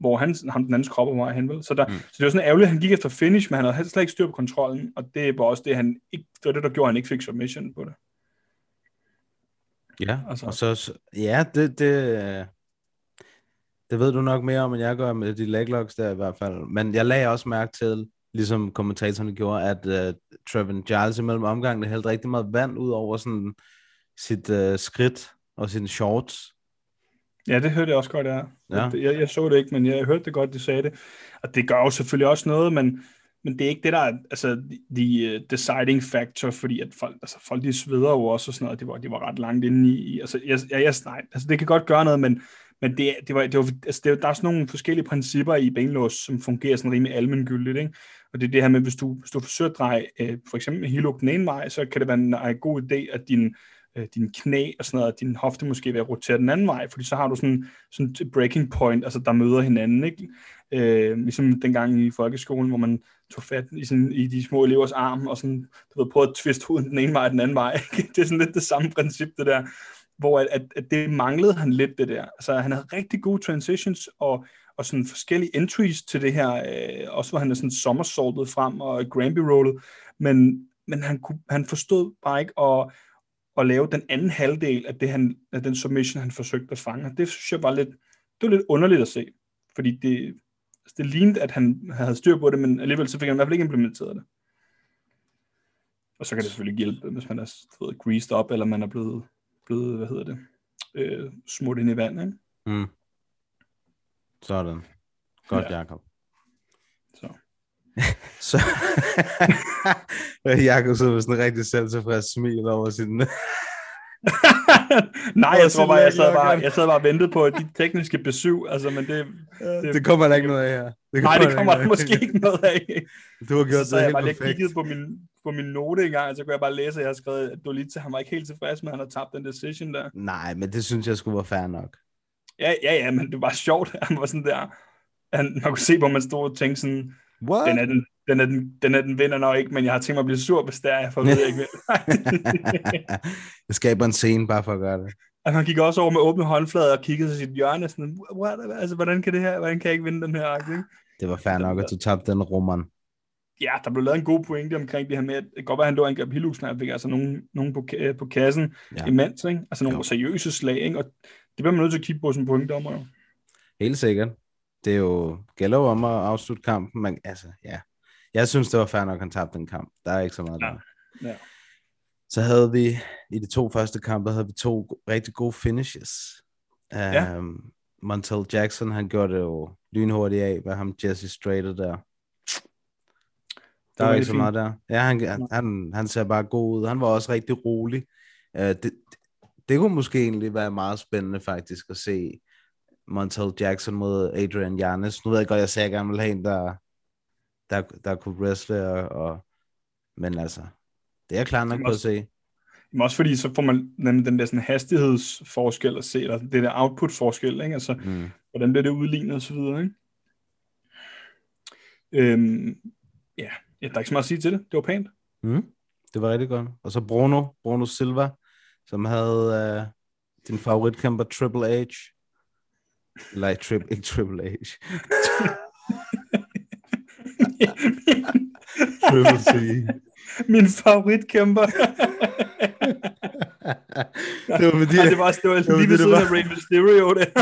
hvor han, ham den andens krop er hen, vel? Så, der, mm. så det var sådan ærgerligt, at han gik efter finish, men han havde slet ikke styr på kontrollen, og det var også det, han ikke, det var det, der gjorde, at han ikke fik submission på det. Ja, Altså. og så, ja, det, det, det ved du nok mere om, end jeg gør med de leglocks der i hvert fald. Men jeg lagde også mærke til, ligesom kommentatorerne gjorde, at uh, Trevin Giles imellem omgangene hældte rigtig meget vand ud over sådan sit uh, skridt og sine shorts. Ja, det hørte jeg også godt, ja. Ja. Jeg, jeg så det ikke, men jeg hørte det godt, de sagde det. Og det gør jo selvfølgelig også noget, men, men det er ikke det, der er altså, the øh, deciding factor, fordi at folk, altså, folk de sveder jo også og sådan noget, de var, de var ret langt inde i, altså, jeg, jeg, jeg, nej, altså, det kan godt gøre noget, men, men det, det var, det var, altså, det, er- der er sådan nogle forskellige principper i benlås, som fungerer sådan rimelig almengyldigt, ikke? Og det er det her med, hvis du, hvis du forsøger at dreje øh, for eksempel en hilo den ene vej, så kan det være en, en god idé, at din, øh, din knæ og sådan noget, din hofte måske vil rotere den anden vej, fordi så har du sådan, sådan et breaking point, altså der møder hinanden, ikke? Øh, ligesom dengang i folkeskolen, hvor man tog fat i, sådan, i de små elevers arm, og sådan, du ved, prøvede at tviste huden den ene vej og den anden vej. Ikke? Det er sådan lidt det samme princip, det der, hvor at, at, at det manglede han lidt, det der. Altså, han havde rigtig gode transitions, og, og sådan forskellige entries til det her, øh, også hvor han er sådan somersaultet frem og Granby rollet, men, men han, kunne, han forstod bare ikke at, at lave den anden halvdel af, det, han, af den submission, han forsøgte at fange. Og det synes jeg var lidt, det var lidt underligt at se, fordi det, altså det lignede, at han havde styr på det, men alligevel så fik han i hvert fald ikke implementeret det. Og så kan det selvfølgelig hjælpe, hvis man er ved, greased op, eller man er blevet, blevet hvad hedder det, øh, smurt ind i vand, ikke? Mm. Sådan. Godt, Ja. ja. Jacob. Så. [LAUGHS] Så [LAUGHS] Jacob sidder med sådan en rigtig selvtilfreds smil over sin... [LAUGHS] Nej, jeg tror bare, jeg sad bare, jeg sad bare og ventede på de tekniske besøg, altså, men det, det, det kommer der ikke noget af her. Det nej, det kommer der måske ikke noget af. Du har gjort Så det jeg helt bare lige perfekt. kigget på min, på min note engang, og så kunne jeg bare læse, at jeg har skrevet, at Dolitze, han var ikke helt tilfreds med, at han havde tabt den decision der. Nej, men det synes jeg skulle være fair nok. Ja, ja, ja, men det var sjovt. Han var sådan der, han, man kunne se, hvor man stod og tænkte sådan, What? den er den, den, er den, den, er den vinder nok ikke, men jeg har tænkt mig at blive sur, hvis det er, for at vide, jeg ikke vil. [LAUGHS] jeg skaber en scene bare for at gøre det. Og han gik også over med åbne håndflader og kiggede til sit hjørne, sådan, What? altså, hvordan kan det her, hvordan kan jeg ikke vinde den her akt, ikke? Det var fair nok, at du tabte den rummeren. Ja, der blev lavet en god pointe omkring det her med, at det godt være, at han lå og angreb Hilux, men han fik altså nogen, nogen på, på kassen Ja. imens, ikke? Altså nogle jo. seriøse slag, ikke? Og det bliver man nødt til at kigge på som pointdommer, jo. Helt sikkert. Det er jo gælder jo om at afslutte kampen, men altså, ja. Jeg synes, det var fair nok, at han tabte den kamp. Der er ikke så meget Ja. der. Ja. Så havde vi, i de to første kampe, havde vi to rigtig gode finishes. Ja. Um, Montel Jackson, han gjorde det jo lynhurtigt af, med ham Jesse Strader der. Der er ikke så meget der. Ja, han, han, han ser bare god ud. Han var også rigtig rolig. Uh, det, det, det kunne måske egentlig være meget spændende faktisk at se Montel Jackson mod Adrian Giannis. Nu ved jeg godt, jeg sagde, at jeg gerne ville have en, der, der, der kunne wrestle, og, og, men altså, det er jeg klar nok på at se. Men også fordi, så får man nemlig den der sådan hastighedsforskel at se, eller det der output-forskel, ikke? Altså, Mm. hvordan bliver det udlignet og så videre, ikke? Øhm, ja. ja, der er ikke så meget at sige til det. Det var pænt. Mm. Det var rigtig godt. Og så Bruno, Bruno Silva, som havde uh, din favoritkæmper Triple H. Eller tri- ikke Triple H. Triple C. Min favoritkæmper. det var fordi, Ja, det var, også, det var det var lige ved siden var. af Rey Mysterio. Det. [LAUGHS]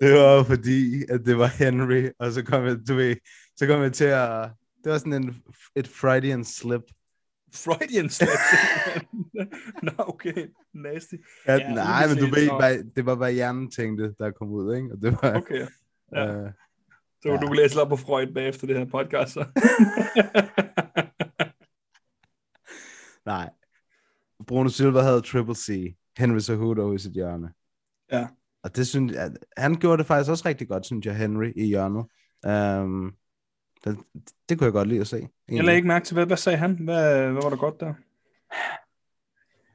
det var fordi, at det var Henry, og så kom jeg, du ved, så kom jeg til at, det var sådan en, et Freudian slip. Freudian slip. [LAUGHS] Nå, okay. Nasty. Ja, Ja, nej, men du ved, hvad, det var, hvad hjernen tænkte, der kom ud, ikke? Og det var, Okay. Ja. [LAUGHS] øh, Så ja. du kan læse op på Freud bagefter det her podcast. Så. [LAUGHS] nej. Bruno Silva havde Triple C, Henry Cejudo i sit hjørne. Ja. Og det synes jeg, han gjorde det faktisk også rigtig godt, synes jeg, Henry i hjørnet. Um, det, det kunne jeg godt lide at se. Jeg egentlig. lagde ikke mærke til, hvad, hvad sagde han? Hvad, hvad var der godt der?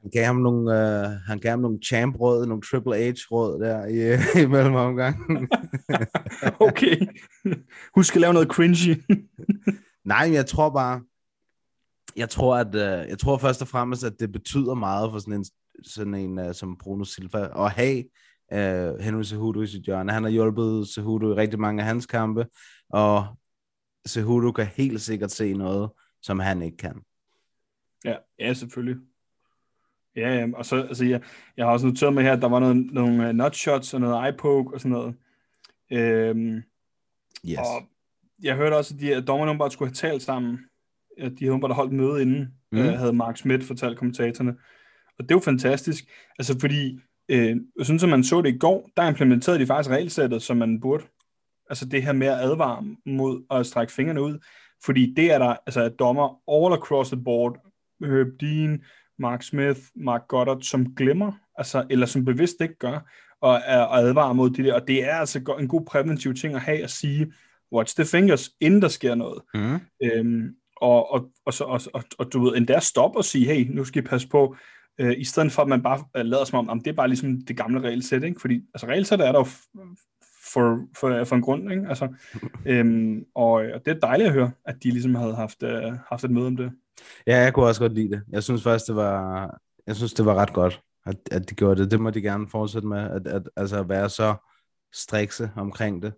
Han gav ham nogle, uh, han gav ham nogle champ-råd, nogle Triple H-råd der i, [LAUGHS] i mellem omgangen. [LAUGHS] Okay. Husk at lave noget cringy. [LAUGHS] Nej, men jeg tror bare, jeg tror, at, uh, jeg tror først og fremmest, at det betyder meget for sådan en, sådan en uh, som Bruno Silva, at have uh, Henry Cejudo i sit hjørne. Han har hjulpet Cejudo i rigtig mange af hans kampe, og Cejudo kan helt sikkert se noget, som han ikke kan. ja, ja, selvfølgelig. Ja, ja, og så, altså, jeg, jeg har også noteret mig her, at der var noget, nogle uh, nutshots og noget eye poke og sådan noget. Øhm, Yes. Og jeg hørte også, at, de, at dommerne bare skulle have talt sammen. At de havde bare holdt møde inden, mm. øh, havde Mark Schmidt fortalt kommentatorerne. Og det er jo fantastisk. Altså fordi, øh, sådan som man så det i går, der implementerede de faktisk regelsættet, som man burde. Altså det her med at advare mod at strække fingrene ud. Fordi det er der, altså dommer all across the board, Herb Dean, Mark Smith, Mark Goddard, som glemmer, altså, eller som bevidst ikke gør, og, og advarer mod det der. Og det er altså en god præventiv ting at have at sige, watch the fingers, inden der sker noget. Mm. Øhm, og, og, og, så, og, og, og du ved, endda stoppe og sige, hey, nu skal I passe på, øh, i stedet for at man bare lader som om, jamen, det er bare ligesom det gamle regelsæt, ikke? Fordi altså, regelsæt er der jo for, for, for en grund, ikke? Altså, [LAUGHS] øhm, og, og det er dejligt at høre, at de ligesom havde haft, øh, haft et møde om det. Ja, jeg kunne også godt lide det. Jeg synes faktisk, det var, jeg synes, det var ret godt, at, at de gjorde det. Det må de gerne fortsætte med, at, at, altså at være så strikse omkring det.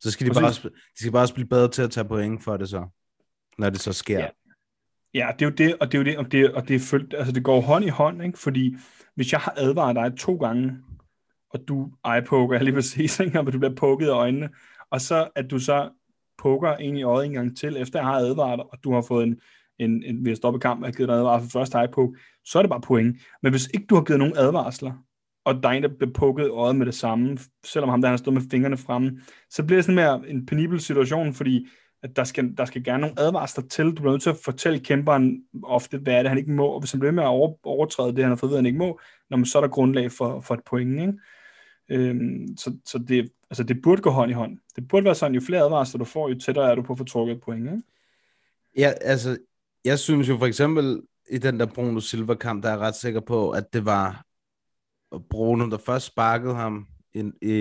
Så skal de, bare, Præcis. også- de skal bare også blive bedre til at tage point for det så, når det så sker. Ja. Ja, det er jo det, og det er jo det, og det, og det er følt, altså det går hånd i hånd, ikke? Fordi hvis jeg har advaret dig to gange, og du eyepoker lige præcis, [LAUGHS] ikke? og du bliver poket i øjnene, og så at du så poker en i øjet en gang til, efter jeg har advaret dig, og du har fået en, en, en ved at stoppe kamp, og givet dig en advarsel for første eyepoke, så er det bare point. Men hvis ikke du har givet nogen advarsler, og der er en, der bliver pukket i øjet med det samme, selvom ham der han har stået med fingrene fremme, så bliver det sådan mere en penibel situation, fordi at der skal, der skal gerne nogle advarsler til. Du bliver nødt til at fortælle kæmperen ofte, hvad er det, han ikke må, og hvis han bliver med at over, overtræde det, han har fået at han ikke må, når man så er der grundlag for, for et point. Ikke? Øhm, så så det, altså det burde gå hånd i hånd. Det burde være sådan, jo flere advarsler du får, jo tættere er du på at få trukket et point. Ikke? Ja, altså, jeg synes jo for eksempel, i den der Bruno Silva-kamp, der er jeg ret sikker på, at det var Bruno, der først sparkede ham, ind i,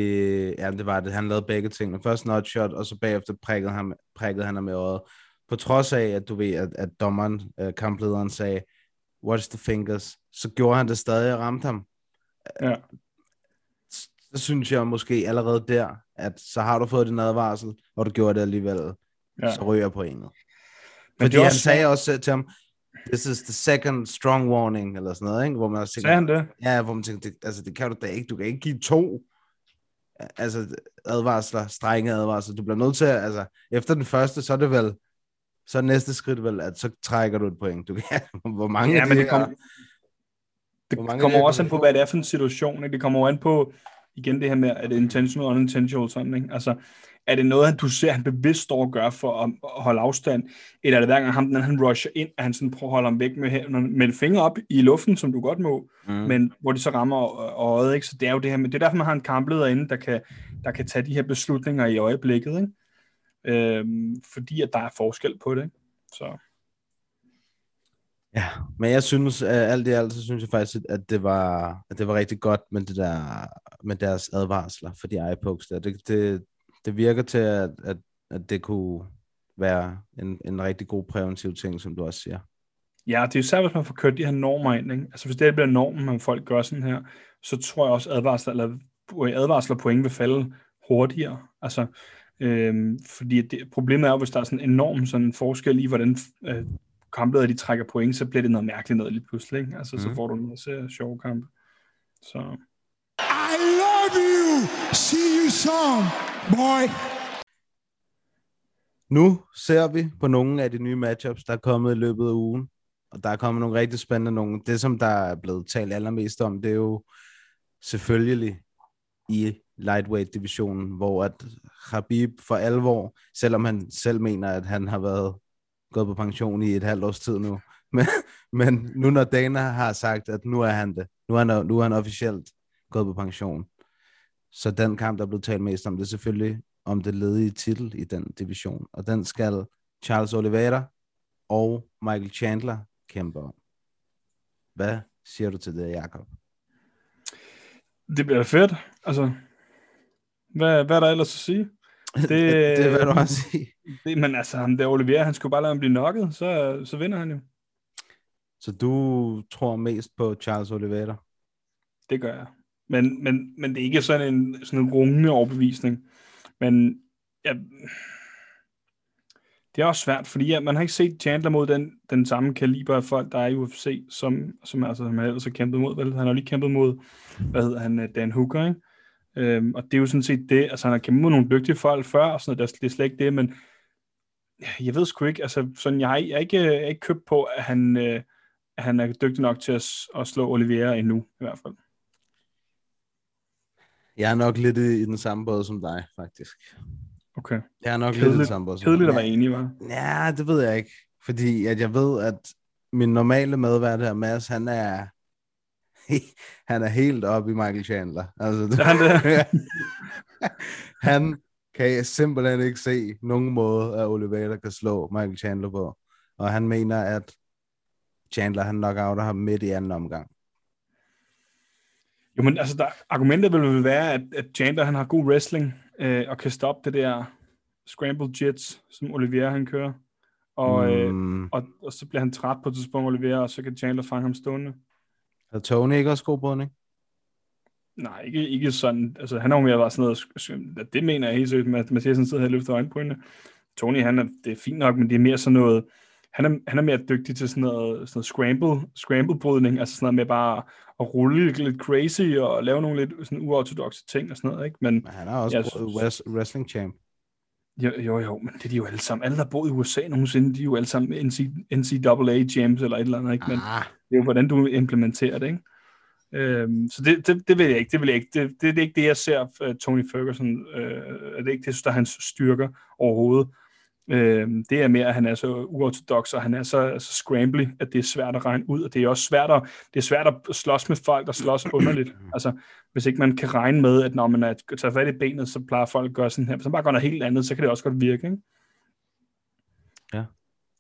ja, det var det, han lavede begge tingene. Først nutshot, og så bagefter prikkede, ham, prikkede han ham med øjet. På trods af, at du ved, at, at dommeren, øh, kamplederen sagde, watch the fingers, så gjorde han det stadig og ramte ham. Ja. Så synes jeg måske allerede der, at så har du fået din advarsel, og du gjorde det alligevel, Ja. så ryger pointet. Men Fordi det er han også sagde også til ham, this is the second strong warning, eller sådan noget, ikke? Hvor man også tænker, Sagde han det? Ja, hvor man tænker, det, altså det kan du da ikke. Du kan ikke give to altså advarsler, strenge advarsler. Du bliver nødt til at, altså, efter den første, så er det vel, så er næste skridt vel, at så trækker du et point. Du kan, [LAUGHS] hvor mange Ja, men de det, kom, her- det mange kommer også an på, hvad det er for en situation. Ikke? Det kommer an på, igen det her med, at det intentional og unintentional sådan, ikke? Altså, er det noget, du ser, han bevidst står og gør for at, holde afstand, eller er det hver gang ham, anden, han rusher ind, at han sådan prøver at holde ham væk med, med en finger op i luften, som du godt må, Mm. men hvor det så rammer ø- øjet, ikke? Så det er jo det her med, det er derfor, man har en kampleder inde, der kan, der kan tage de her beslutninger i øjeblikket, ikke? Øhm, fordi at der er forskel på det, ikke? Så. Ja, men jeg synes, uh, alt i alt, så synes jeg faktisk, at det var, at det var rigtig godt med, det der, med deres advarsler for de der. Det, det, det virker til, at, at, at det kunne være en, en rigtig god præventiv ting, som du også siger. Ja, det er jo særligt, hvis man får kørt de her normer ind. Ikke? Altså hvis det bliver normen, at folk gør sådan her, så tror jeg også, at advarsler, eller advarsler point vil falde hurtigere. Altså, øhm, fordi det, problemet er jo, hvis der er sådan en enorm sådan forskel i, hvordan øh, kampledere de trækker point, så bliver det noget mærkeligt noget lige pludselig. Ikke? Altså, mm. så Mhm. får du en masse sjove kampe. Så. See you soon, boy. Nu ser vi på nogle af de nye matchups, der er kommet i løbet af ugen. Og der er kommet nogle rigtig spændende nogle. Det, som der er blevet talt allermest om, det er jo selvfølgelig i lightweight-divisionen, hvor at Khabib for alvor, selvom han selv mener, at han har været gået på pension i et halvt års tid nu, [LAUGHS] men, men nu når Dana har sagt, at nu er han det, nu er han, nu er han officielt gået på pension, så den kamp, der er blevet talt mest om, det er selvfølgelig om det ledige titel i den division. Og den skal Charles Oliveira og Michael Chandler kæmpe om. Hvad siger du til det, Jakob? det bliver fedt. Altså, hvad, hvad er der ellers at sige? [LAUGHS] Det, det, er, hvad du har at sige. [LAUGHS] Det, men altså, ham der Olivier, han skulle bare lade ham blive knocket, så, så vinder han jo. Så du tror mest på Charles Oliveira? Det gør jeg. Men, men, men det er ikke sådan en, sådan en rungende overbevisning. Men ja, det er også svært, fordi ja, man har ikke set Chandler mod den, den samme kaliber af folk, der er i UFC, som, som altså, man ellers har kæmpet mod. Vel? Han har lige kæmpet mod, hvad hedder han, øh, Dan Hooker, ikke? Øhm, og det er jo sådan set det, altså han har kæmpet mod nogle dygtige folk før, og sådan noget, det er slet ikke det, men jeg ved sgu ikke, altså sådan, jeg, har, jeg, er ikke, jeg er ikke købt på, at han, øh, han er dygtig nok til at, at slå Oliveira endnu, i hvert fald. Jeg er nok lidt i, i den samme båd som dig, faktisk. Okay. Jeg er nok Kedeligt, lidt i den samme båd som kedeligt at være enig, var. Ja, det ved jeg ikke. Fordi at jeg ved, at min normale medvært her, Mads, han er, [LAUGHS] han er helt oppe i Michael Chandler. Altså, han det? [LAUGHS] han kan jeg simpelthen ikke se nogen måde, at Oliveira kan slå Michael Chandler på. Og han mener, at Chandler han nok outer ham midt i anden omgang. Jo, men altså, der, argumentet vil vel være, at, at Chandler han har god wrestling, øh, og kan stoppe det der scramble jets, som Oliveira han kører. Og, øh, mm. og, og så bliver han træt på et tidspunkt, Oliveira, og så kan Chandler fange ham stående. Er Tony ikke også god ikke? Nej, ikke, ikke sådan. Altså, han har jo mere været sådan noget, det mener jeg helt seriøst, at Mathias han sidder her og løfter øjenbrynene. Tony, han er, det er fint nok, men det er mere sådan noget, han er, han er mere dygtig til sådan noget, sådan noget scramble, scramble-brydning, altså sådan noget med bare at rulle lidt crazy og lave nogle lidt sådan uortodoxe ting og sådan noget, ikke? Men Men han er også Jeg synes- synes... wrestling champ. jo, jo, jo, men det er de jo alle sammen. Alle, der bor i USA nogensinde, de er jo alle sammen NC, NCAA champs eller et eller andet, ikke? Men Ah, det er jo, hvordan du implementerer det, ikke? Øhm, så det, det, det vil jeg ikke, det vil jeg ikke. Det, det, det er ikke det, jeg ser uh, Tony Ferguson, øh, det er ikke det, der er hans styrker overhovedet. Øhm, det er mere, at han er så uortodox, og han er så, så scrambly, at det er svært at regne ud, og det er også svært at, det er svært at slås med folk, der slås underligt. [CLEARS THROAT] Altså, hvis ikke man kan regne med, at når man er, tager fat i benet, så plejer folk at gøre sådan her. Hvis man bare gør noget helt andet, så kan det også godt virke, ikke?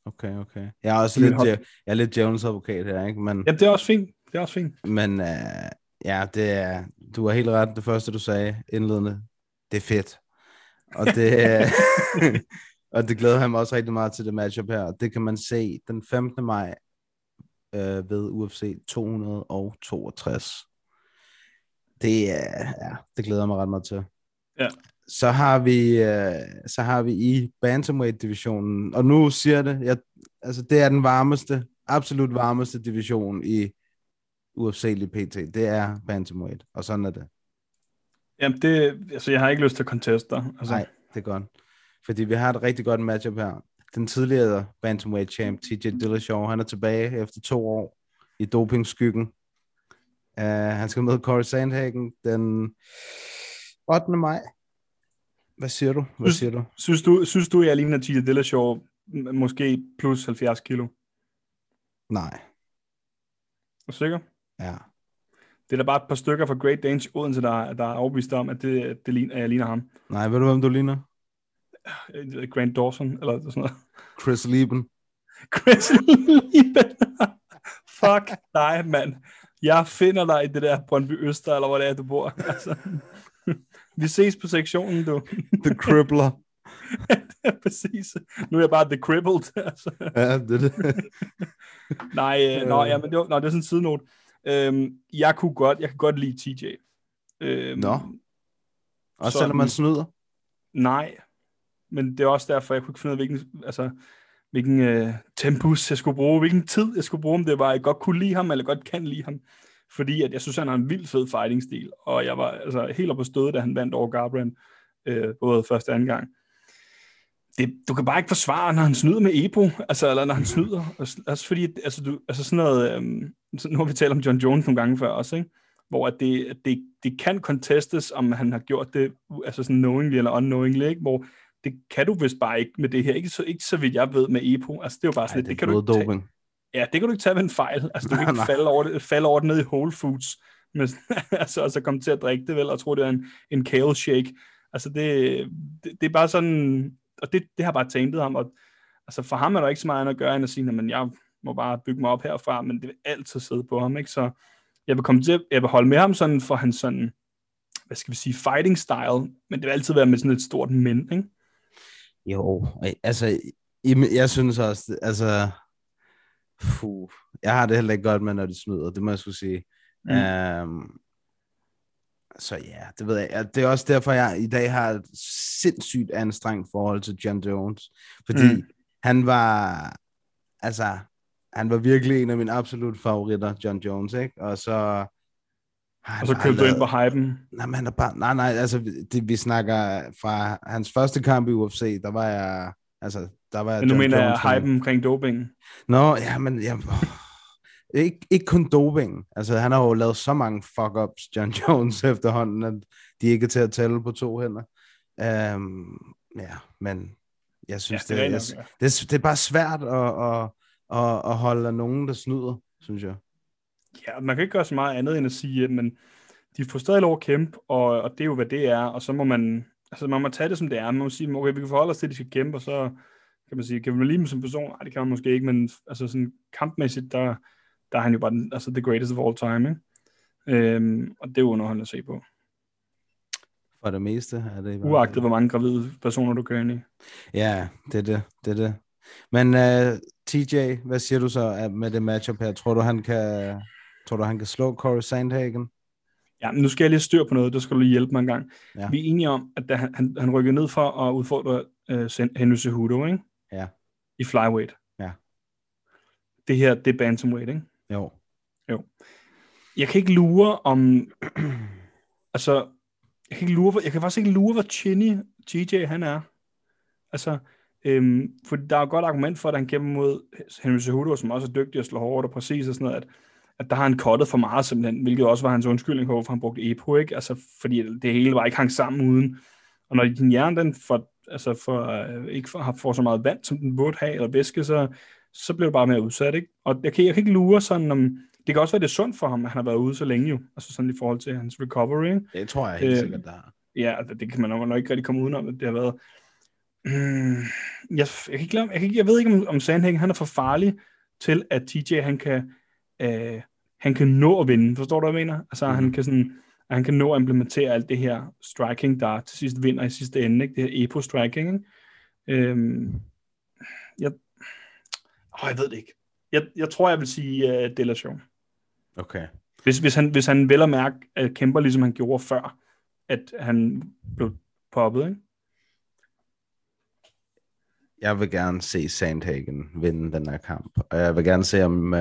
okay, okay. Jeg er også lidt, hold- jeg er lidt djævelens advokat her, ikke? Men, Ja, det er også fint. Det er også fint. men uh, ja, det er, du har helt ret. Det første, du sagde indledende, det er fedt. Og det, [LAUGHS] og det glæder han mig også rigtig meget til det matchup her. Det kan man se den 15. maj øh, ved UFC 262. Det er, ja, det glæder jeg mig ret meget til. Ja. Så har vi, øh, så har vi i bantamweight divisionen, og nu siger det, jeg, altså det er den varmeste, absolut varmeste division i UFC lige pt. Det er bantamweight, og sådan er det. Jamen, det, altså, jeg har ikke lyst til at conteste dig. Altså, Nej, det er godt. Fordi vi har et rigtig godt matchup her. Den tidligere bantamweight champ, TJ Dillashaw, han er tilbage efter to år i dopingskyggen. Uh, han skal møde Corey Sandhagen den 8. maj. Hvad siger du? Hvad Synes- siger du? Synes du, synes du jeg ligner Tita Dillashaw måske plus 70 kilo? Nej. Er du sikker? Ja. Det er da bare et par stykker fra Great Danes Odense, der, der er overbevist om, at, det, det ligner, at jeg ligner ham. Nej, ved du, hvem du ligner? Øh, Grant Dawson, eller sådan noget. Chris Lieben. [LAUGHS] Chris Lieben. Fuck dig, mand. Jeg finder dig i det der Brøndby Øster, eller hvor det er, du bor. [LAUGHS] Altså, vi ses på sektionen, du. The Crippler. [LAUGHS] ja, præcis. Nu er jeg bare The Crippled. Altså. ja, det er det. Nej, øh, nå, ja, men det var, nå, det er sådan en sidenote. Øhm, jeg kunne godt, jeg kan godt lide TJ. Øhm, Nå. Også Så- selvom man snyder. Nej, men det er også derfor, jeg kunne ikke finde ud af, hvilken, altså, hvilken øh, tempus jeg skulle bruge, hvilken tid jeg skulle bruge, om det var, at jeg godt kunne lide ham, eller godt kan lide ham. Fordi at jeg synes, han har en vild fed fighting-stil, og jeg var altså, helt oppe på stødet, da han vandt over Garbrandt, øh, både første og anden gang. Det, du kan bare ikke forsvare, når han snyder med Epo, altså, eller når han snyder. Altså, altså fordi, altså, du, altså sådan noget, øhm, nu har vi talt om John Jones nogle gange før også, ikke? hvor at det, det, det kan contestes, om han har gjort det altså sådan knowingly eller unknowingly, ikke? hvor det kan du vist bare ikke med det her. Ikke så, ikke så vidt jeg ved med EPO. Altså det er jo bare sådan, Ej, det, det, kan du ikke tage, ja, det kan du ikke tage ved en fejl. Altså du kan ikke falde over, det, falde over det ned i Whole Foods, men, [LAUGHS] altså, og så komme til at drikke det vel, og tro, det er en, en kale shake. Altså det, det, det er bare sådan, og det, det har bare tænket ham, og altså for ham er der ikke så meget andet at gøre, end at sige, men jeg må bare bygge mig op herfra, men det vil altid sidde på ham, ikke? Så jeg vil komme til, jeg vil holde med ham sådan for hans sådan, hvad skal vi sige, fighting style, men det vil altid være med sådan et stort men, ikke? Jo, altså, jeg synes også, altså, puh, jeg har det heller ikke godt med, når de snyder, det må jeg skulle sige. Mm. Um, så ja, det ved jeg. Det er også derfor, jeg i dag har et sindssygt anstrengt forhold til John Jones. Fordi mm. han var, altså, han var virkelig en af mine absolut favoritter, John Jones, ikke? Og så... Og så købte du ind på hypen. Nej, men han er bare, nej, nej, altså, det, vi snakker fra hans første kamp i UFC, der var jeg, altså, der var jeg Men nu mener jeg Jones, hypen omkring doping. Nå, ja, men ja, ikke, ikke kun doping. Altså, han har jo lavet så mange fuck-ups, John [LAUGHS] Jones, efterhånden, at de ikke er til at tælle på to hænder. Um, ja, men jeg synes, Ja, det er det, rigtigt jeg, det, er, det er bare svært at, at, at, at holde nogen, der snyder, synes jeg. Ja, man kan ikke gøre så meget andet end at sige, men de får stadig lov at kæmpe, og, og det er jo, hvad det er, og så må man, altså man må tage det, som det er. Man må sige, okay, vi kan forholde os til, at de skal kæmpe, og så kan man sige, kan man lide dem som person? Nej, det kan man måske ikke, men altså sådan kampmæssigt, der, der er han jo bare den, altså the greatest of all time, ikke? Øhm, og det er jo underholdende at se på. For det meste er det hvert Uagtet, hvor mange gravide personer du kører ind i. Ja, det er det. det, er det. Men uh, TJ, hvad siger du så uh, med det matchup her? Tror du, han kan, tror du, han kan slå Corey Sandhagen? Ja, men nu skal jeg lige styr på noget, der skal du lige hjælpe mig en gang. Ja. Vi er enige om, at da han, han, han rykker ned for at udfordre uh, Henry Cejudo, ikke? Ja. I flyweight. Ja. Det her, det er bantamweight, ikke? Jo. Jeg kan ikke lure om... [CLEARS THROAT] altså, jeg kan, ikke lure, jeg kan faktisk ikke lure, hvor chinny TJ han er. Altså, øhm, for der er et godt argument for, at han kæmper mod Henry Cejudo, som også er dygtig at slå hårdt og præcis og sådan noget, at, at der har han kottet for meget simpelthen, hvilket også var hans undskyldning for, hvorfor han brugte EPO, ikke? Altså, fordi det hele var ikke hang sammen uden. Og når din hjerne, den får, altså for, øh, ikke for, har, får så meget vand, som den burde have, eller væske, så, så bliver det bare mere udsat, ikke? Og jeg kan, jeg kan ikke lure sådan, om, det kan også være, det er sundt for ham, at han har været ude så længe jo, altså sådan i forhold til hans recovery, ikke? Det tror jeg helt Øh, sikkert, der har. Ja, altså, det kan man nok ikke rigtig komme udenom, at det har været... Mm, jeg, jeg, kan ikke, jeg, kan ikke, jeg ved ikke, om, om Sandhagen han er for farlig til, at TJ han kan, øh, han kan nå at vinde. Forstår du, hvad jeg mener? Altså, mm. han kan sådan, at han kan nå at implementere alt det her striking, der til sidst vinder i sidste ende, ikke? det her epo-striking. Ikke? Øhm, jeg, åh, jeg ved det ikke. Jeg, jeg tror, jeg vil sige uh, Delation. Okay. Hvis, hvis, han, hvis han vel at mærke at kæmper, ligesom han gjorde før, at han blev poppet, ikke? Jeg vil gerne se Sandhagen vinde den her kamp. Og jeg vil gerne se, om... Uh,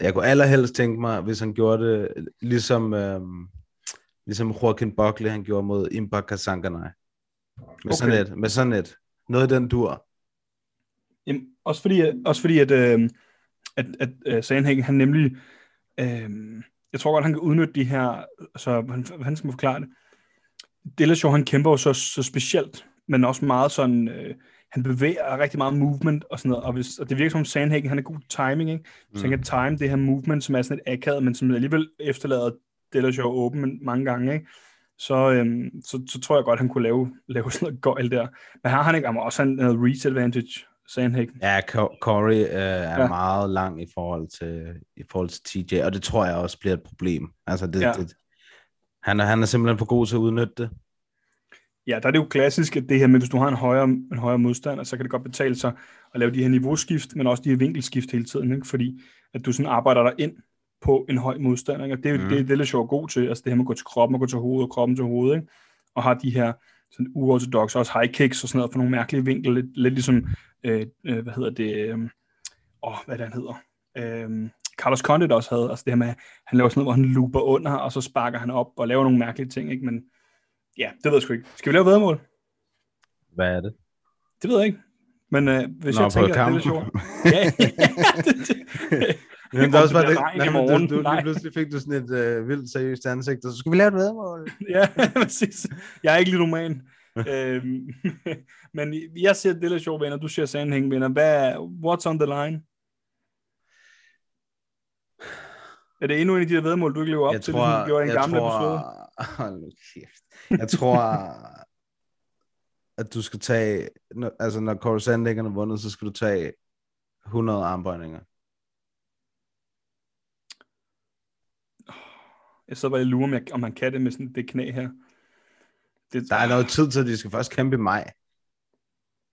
jeg kunne allerhelst tænke mig, hvis han gjorde det ligesom, uh, ligesom Joaquin Buckley, han gjorde mod Imba Kasanganay. Med, okay. sådan et, med sådan et. Noget i den dur. Jamen, også fordi, også fordi at, øh, at, at uh, Sandhagen, han nemlig, øh, jeg tror godt, han kan udnytte de her, altså, hvordan, hvordan skal forklare det? Dillashaw, han kæmper jo så, så specielt, men også meget sådan, øh, han bevæger rigtig meget movement og sådan noget, og, hvis, og det virker som om Sandhagen, han er god timing, ikke? Så han kan time det her movement, som er sådan et akavet, men som alligevel efterlader Dillashaw åben mange gange, ikke? Så, øhm, så, så tror jeg godt, han kunne lave, lave sådan noget gøjl der. Men her har han ikke, han også have noget reach advantage, Sandhagen. Ja, Co- Corey øh, er ja. Meget lang i forhold, til, i forhold til TJ, og det tror jeg også bliver et problem. Altså, det. Ja. det, han, er, han er simpelthen for god til at udnytte det. Ja, der er det jo klassisk, at det her med, hvis du har en højere, en højere modstander, så kan det godt betale sig at lave de her niveauskift, men også de her vinkelskift hele tiden, ikke? fordi at du sådan arbejder dig ind på en høj modstander. Ikke? Og det er mm. det, det er lidt sjovt god til, altså det her med at gå til kroppen og gå til hovedet og kroppen til hovedet, ikke? og har de her sådan uortodoxe, også high kicks og sådan noget, for nogle mærkelige vinkler, lidt, lidt ligesom, øh, øh, hvad hedder det, øh, åh, hvad er det, han hedder? Øh, Carlos Condit også havde, altså det her med, han laver sådan noget, hvor han looper under, og så sparker han op og laver nogle mærkelige ting, ikke? men ja, det ved jeg sgu ikke. Skal vi lave vedmål? Hvad er det? Det ved jeg ikke. Men øh, hvis Nå, jeg tænker, at det er kampen. lidt sjovt. [LAUGHS] ja, [LAUGHS] det, det, Men der også var det, nej, du, lige pludselig fik du sådan et øh, vildt seriøst ansigt, og så skal vi lave et vedmål. [LAUGHS] ja, præcis. Jeg er ikke ludoman. øhm, men jeg siger Dillashaw vinder, du siger Sandhæng vinder. Hvad, what's on the line? Er det endnu en af de der vedmål, du ikke lever op Jeg til, tror, ligesom du gjorde i en gammel tror, episode? [LAUGHS] Hold nu kæft. Jeg tror, at du skal tage, altså når Corey Sandhagen har vundet, så skal du tage 100 armbøjninger. Jeg så bare lurer, om, jeg, om man kan det med sådan det knæ her. Det, Der er noget tid til, at de skal først kæmpe i maj.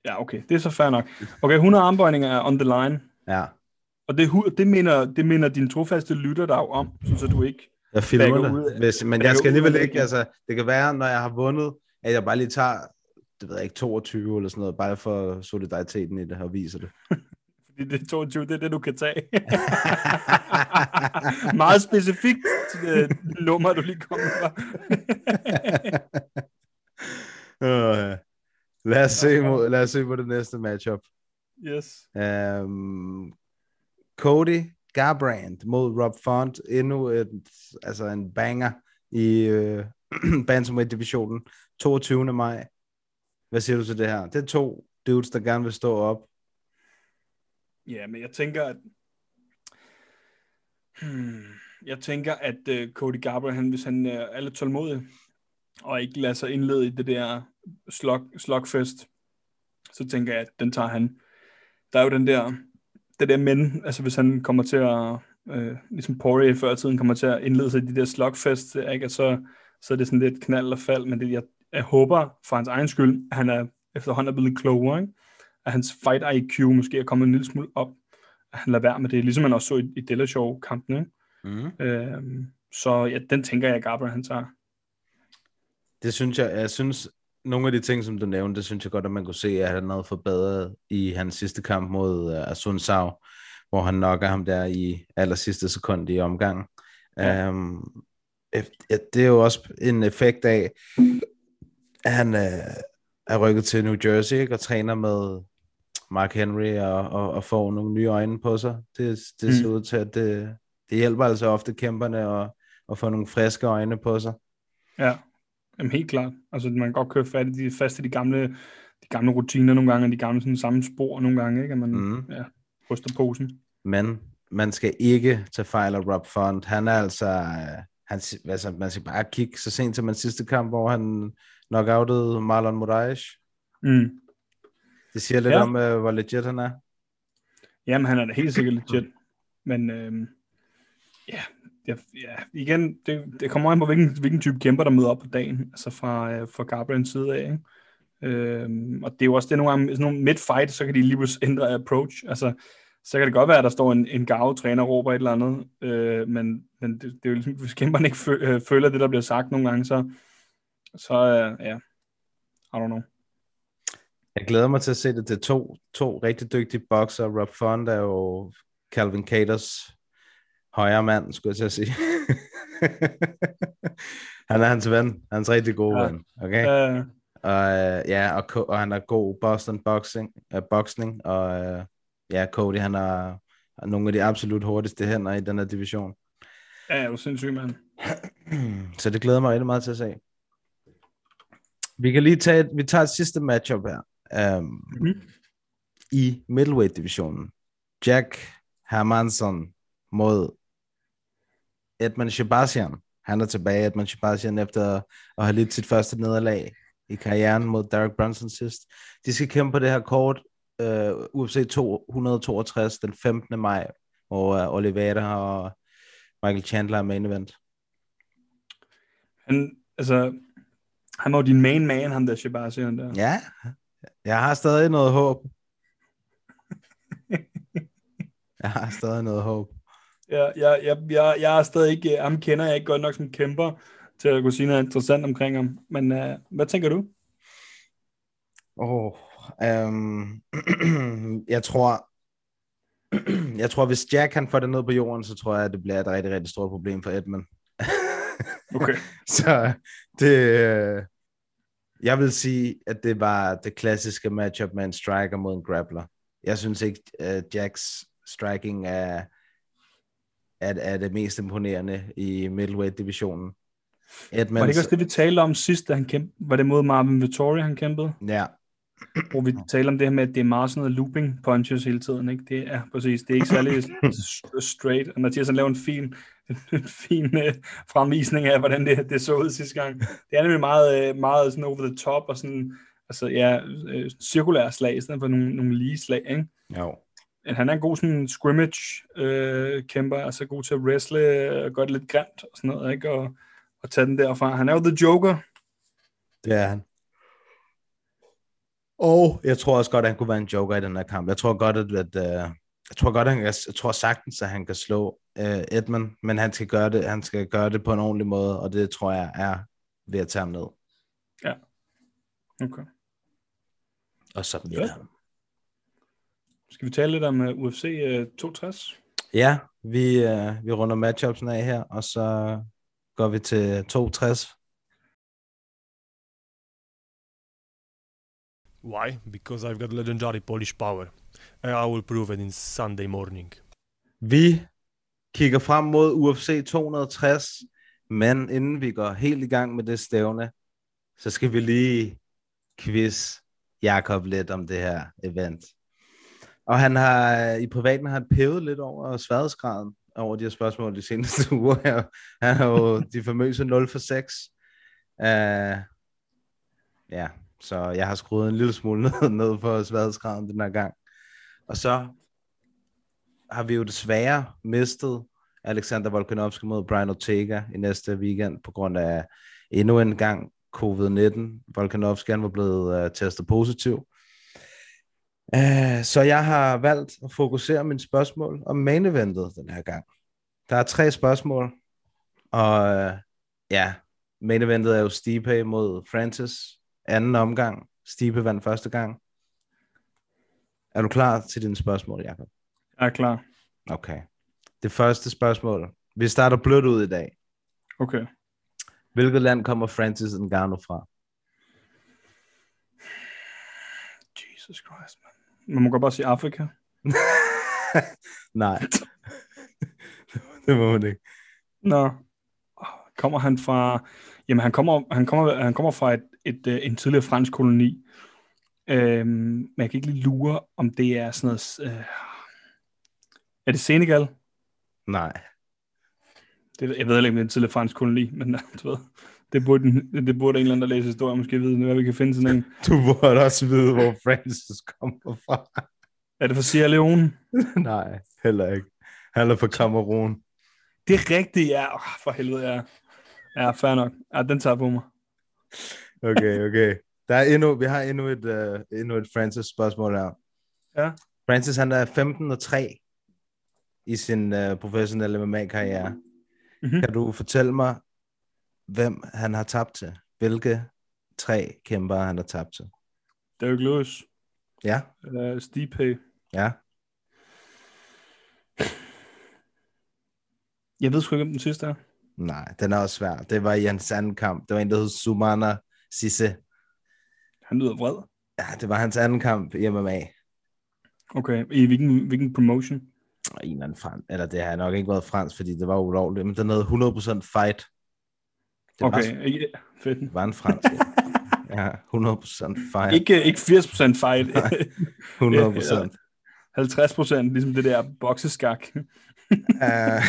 Ja, okay. Det er så fair nok. Okay, 100 armbøjninger er on the line. Ja. Og det, det, minder, det minder din trofaste lytter dig om, så du ikke... Jeg filmer det. Hvis, men jeg skal alligevel det, ikke, altså, det kan være, når jeg har vundet, at jeg bare lige tager det ved jeg ikke, 22 eller sådan noget, bare for solidariteten i det, og viser det. [LAUGHS] Fordi det er 22, det er det, du kan tage. [LAUGHS] Meget specifikt øh, nummer, du lige kom med. uh, lad, os se, lad os se på det næste matchup. yes. Um, Cody Garbrandt mod Rob Font. Endnu et, altså en banger i øh, [CLEARS THROAT] Bantamweight-divisionen. 22. maj. Hvad siger du til det her? Det er to dudes, der gerne vil stå op. Ja, men jeg tænker, at hmm, jeg tænker, at uh, Cody Garber, han, hvis han uh, er lidt tålmodig, og ikke lader sig indlede i det der slug, slugfest, så tænker jeg, at den tager han. Der er jo den der, det der men, altså hvis han kommer til at, øh, ligesom Poirier før i tiden, kommer til at indlede sig i de der slugfest, ikke? Og så, så er det sådan lidt knald og fald, men det, jeg, jeg håber for hans egen skyld, at han er efterhånden er blevet klogere, ikke? at hans fight IQ måske er kommet en lille smule op, at han lader være med det, ligesom man også så i, i Dillashaw-kampen. Ikke? Mm. Øhm, så ja, den tænker jeg, Gabriel han tager. Det synes jeg, jeg synes, nogle af de ting, som du nævnte, det synes jeg godt, at man kunne se, at han havde forbedret i hans sidste kamp mod uh, Asun Sao, hvor han nokker ham der i aller sidste sekund i omgangen. Ja. Um, det er jo også en effekt af, at han uh, er rykket til New Jersey ikke, og træner med Mark Henry og, og, og får nogle nye øjne på sig. Det, det ser mm. ud til, at det, det hjælper altså ofte kæmperne at, at få nogle friske øjne på sig. Ja, Jamen, helt klart. Altså, man kan godt køre fat i de, fast i de gamle, de gamle rutiner nogle gange, og de gamle sådan, samme spor nogle gange, ikke? At man mm. ja, ryster posen. Men man skal ikke tage fejl af Rob Font. Han er altså... Han, altså, man skal bare kigge så sent til man sidste kamp, hvor han knockoutede Marlon Moraes. Mm. Det siger lidt ja. om, uh, hvor legit han er. Jamen, han er da helt sikkert legit. Men øhm, ja, jeg, ja, igen, det, det kommer an på, hvilken, hvilken type kæmper, der møder op på dagen, altså fra, øh, fra Garbrians side af. Ikke? Øhm, og det er jo også det, nogle gange, sådan nogle midt-fight, så kan de lige pludselig ændre approach. Altså, så kan det godt være, at der står en, en gav-træner og råber et eller andet, øh, men, men det, det er jo ligesom, hvis kæmperne ikke øh, føler det, der bliver sagt nogle gange, så, så øh, ja, I don't know. Jeg glæder mig til at se det til to, to rigtig dygtige bokser. Rob Font er jo Calvin Caters højre mand, skulle jeg til at sige. [LAUGHS] han er hans ven, hans rigtig gode ja. ven. Okay? Uh... Og, ja, og, og han er god Boston boxing, uh, boxing og uh, ja, Cody, han har nogle af de absolut hurtigste hænder i den her division. Ja, det er sindssygt, mand. [CLEARS THROAT] Så det glæder mig rigtig meget til at se. Vi kan lige tage, vi tager et sidste matchup her. Um, mm. I middleweight-divisionen. Jack Hermansson mod Edmund Shabazian. Han er tilbage, Edmund Shabazian, efter at have lidt sit første nederlag i karrieren mod Derek Brunson sidst. De skal kæmpe på det her kort, øh, UFC 262 den 15. maj, hvor uh, Oliveira og Michael Chandler er main event. Han, altså, han var jo din main man, ham der Shabazian der. Ja, jeg har stadig noget håb. [LAUGHS] jeg har stadig noget håb. Ja, jeg, jeg, jeg, jeg er stadig ikke, ham kender jeg ikke godt nok som kæmper, til at kunne sige noget interessant omkring ham. Men uh, hvad tænker du? Oh, um, [CLEARS THROAT] jeg tror, [CLEARS THROAT] jeg tror, hvis Jack kan få det ned på jorden, så tror jeg, at det bliver et rigtig, rigtig stort problem for Edmund. [LAUGHS] okay. så det, øh, jeg vil sige, at det var det klassiske matchup med en striker mod en grappler. Jeg synes ikke, at Jacks striking er, er, er det mest imponerende i middleweight-divisionen. Edmonds... Var det ikke også det, vi talte om sidst, da han kæmpede? Var det mod Marvin Vittori, han kæmpede? Ja. Hvor vi taler om det her med, at det er meget sådan noget looping punches hele tiden. Ikke? Det er præcis, det er ikke særlig [LAUGHS] straight. Og Mathias han laver en fin, en fin uh, fremvisning af, hvordan det, det så ud sidste gang. Det er nemlig meget, uh, meget sådan over the top, og sådan, altså ja, uh, cirkulære slag, i stedet for nogle, nogle lige slag, ikke? Jo. Han er en god sådan scrimmage uh, kæmper, altså god til at wrestle, og gøre det lidt grimt og sådan noget, ikke? Og, og tage den derfra. Han er jo the joker. Det er han. Og jeg tror også godt, at han kunne være en joker i den her kamp. Jeg tror godt, at, at uh, jeg tror godt, at han jeg tror sagtens, at han kan slå uh, Edmund, men han skal, gøre det, han skal gøre det på en ordentlig måde, og det tror jeg er ved at tage ham ned. Ja. Okay. Og så Ja. Skal vi tale lidt om uh, UFC uh, 260? Ja, vi, uh, vi runder matchupsen af her, og så går vi til 62. Why? Because I've got legendary Polish power. And I will prove it in Sunday morning. Vi kigger frem mod UFC 260, men inden vi går helt i gang med det stævne, så skal vi lige quiz Jakob lidt om det her event. Og han har i privaten har han pevet lidt over sværhedsgraden over de her spørgsmål de seneste [LAUGHS] uger her. Han har jo [LAUGHS] de famøse 0 for 6. Uh, ja, så jeg har skruet en lille smule ned, [LAUGHS] ned for sværhedsgraden den her gang. Og så har vi jo desværre mistet Alexander Volkanovski mod Brian Ortega i næste weekend på grund af endnu en gang covid-19. Volkanovski han var blevet uh, testet positiv. Uh, så jeg har valgt at fokusere mine spørgsmål om main eventet den her gang. Der er tre spørgsmål, og uh, ja, main eventet er jo Stipe mod Francis. Anden omgang. Stipe vandt første gang. Er du klar til dine spørgsmål, Jacob? Jeg er klar. Okay. Det første spørgsmål. Vi starter blødt ud i dag. Okay. Hvilket land kommer Francis Ngannou fra? Jesus Christ, man. Man må godt bare sige Afrika. [LAUGHS] Nej. [LAUGHS] det må man ikke. Nå. Kommer han fra... Jamen, han kommer, han kommer, han kommer fra et, et, et, en tidligere fransk koloni. Øhm, men jeg kan ikke lige lure, om det er sådan noget... Øh, er det Senegal? Nej. Det, jeg ved ikke, om det er en tidligere fransk koloni, men [LAUGHS] du ved, det burde, en- det burde en eller anden, der læser historie, måske vide, hvad vi kan finde sådan en. [LAUGHS] Du burde også vide, hvor Francis kommer fra. Er det fra Sierra Leone? [LAUGHS] Nej, heller ikke. Han er fra Cameroon. Det er rigtigt, ja. Oh, for helvede, ja. Ja, fair nok. Ja, den tager på mig. Okay, okay. Der er endnu, vi har endnu et, uh, endnu et Francis spørgsmål her. Ja. Francis, han er 15 og 3 i sin uh, professionelle MMA-karriere. Mhm. Kan du fortælle mig, hvem han har tabt til? Hvilke tre kæmper han har tabt til? Derek Lewis. Ja, Uh, Stipe. ja. Jeg ved sgu ikke, om den sidste er. Nej, den er også svær. Det var i hans anden kamp. Det var en, der hed Sumana Sisse. Han lyder vred. Ja, det var hans anden kamp i MMA. Okay, i hvilken, hvilken promotion? En eller anden frans. Eller det har nok ikke været fransk, fordi det var ulovligt. Men den hed 100% fight. Det var, Okay, ikke, fedt. det var en fransk. ja, 100% fight. Ikke, ikke 80% fight. 100%. 50% ligesom det der bokseskak. Uh,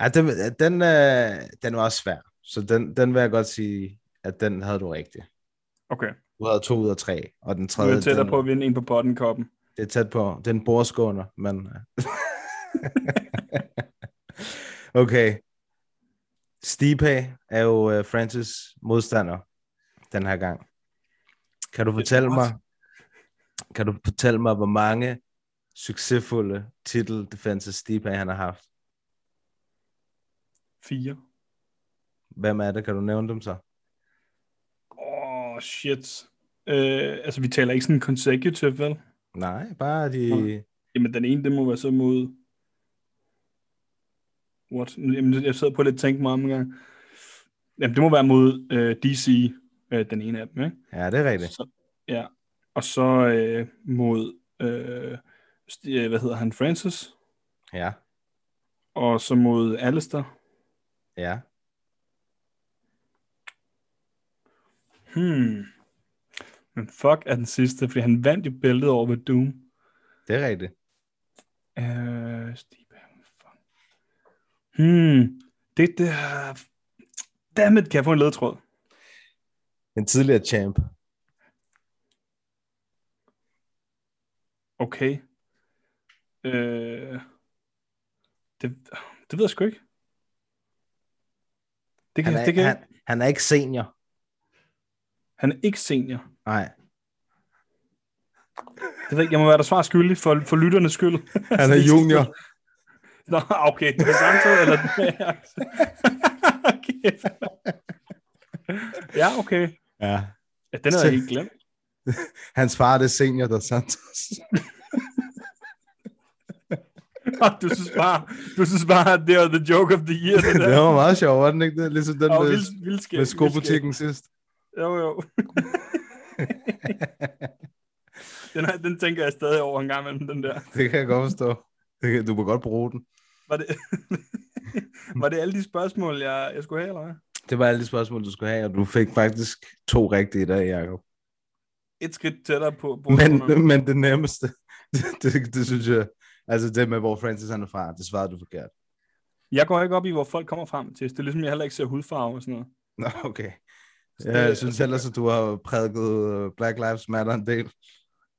ja, den, den, uh, den var også svær. Så den, den vil jeg godt sige, at den havde du rigtigt. Okay, Du havde to ud af tre, og den du tredje, er tættere den, på at vinde en på pottenkoppen. det er tæt på. Det er en bordskåner, men... [LAUGHS] okay. Stipe er jo uh, Francis modstander den her gang. Kan du fortælle mig, kan du fortælle mig, hvor mange succesfulde titel defenses Stipe han har haft? Fire. Hvem er det? Kan du nævne dem så? Åh, oh, shit. Øh, altså, vi taler ikke sådan consecutive, vel? Nej, bare de... Jamen, den ene, det må være så mod... What? Jamen, jeg sidder på lidt tænke mig om en gang. Jamen, det må være mod øh, DC, øh, den ene af dem, ikke? Ja, det er rigtigt. Så, ja. Og så øh, mod, øh, øh, hvad hedder han, Francis? Ja, Og så mod Alistair. ja. Hmm. Men fuck er den sidste, fordi han vandt jo bæltet over ved Doom. Det er rigtigt. Øh. Hmm. Det der... Dammit, kan jeg få en ledtråd? En tidligere champ. Okay. Øh, det, det ved jeg sgu ikke. Det kan, Han er, det kan, han, han er ikke senior. han er ikke senior. Nej. Det ved jeg, jeg må være der svar skyldig for, for lytternes skyld. Han er junior. [LAUGHS] Nå, okay. Det er samtidig, eller... okay. [LAUGHS] Ja, okay. Ja. Ja, den havde jeg helt glemt. [LAUGHS] Hans far det er Senior Dos Santos. [LAUGHS] du synes bare, du synes bare, at det var the joke of the year. Det, der. det var meget sjovt, var den ikke det? Ligesom den Og med, vild, vildskæg, med skobutikken sidst. Jo, jo. den, her, den tænker jeg stadig over en gang imellem, den der. Det kan jeg godt forstå. Du må godt bruge den. Var det, [LAUGHS] var det alle de spørgsmål, jeg, jeg skulle have, eller hvad? Det var alle de spørgsmål, du skulle have, og du fik faktisk to rigtige i dag, Jacob. Et skridt tættere på... på Men, men det nemmeste, [LAUGHS] det, det, det, synes jeg, altså det med, hvor Francis han er fra, det svarede du forkert. Jeg går ikke op i, hvor folk kommer frem til. Det er ligesom, jeg heller ikke ser hudfarve og sådan noget. Nå, okay. Så det- jeg synes ellers, at du har prædiket øh, Black Lives Matter en del.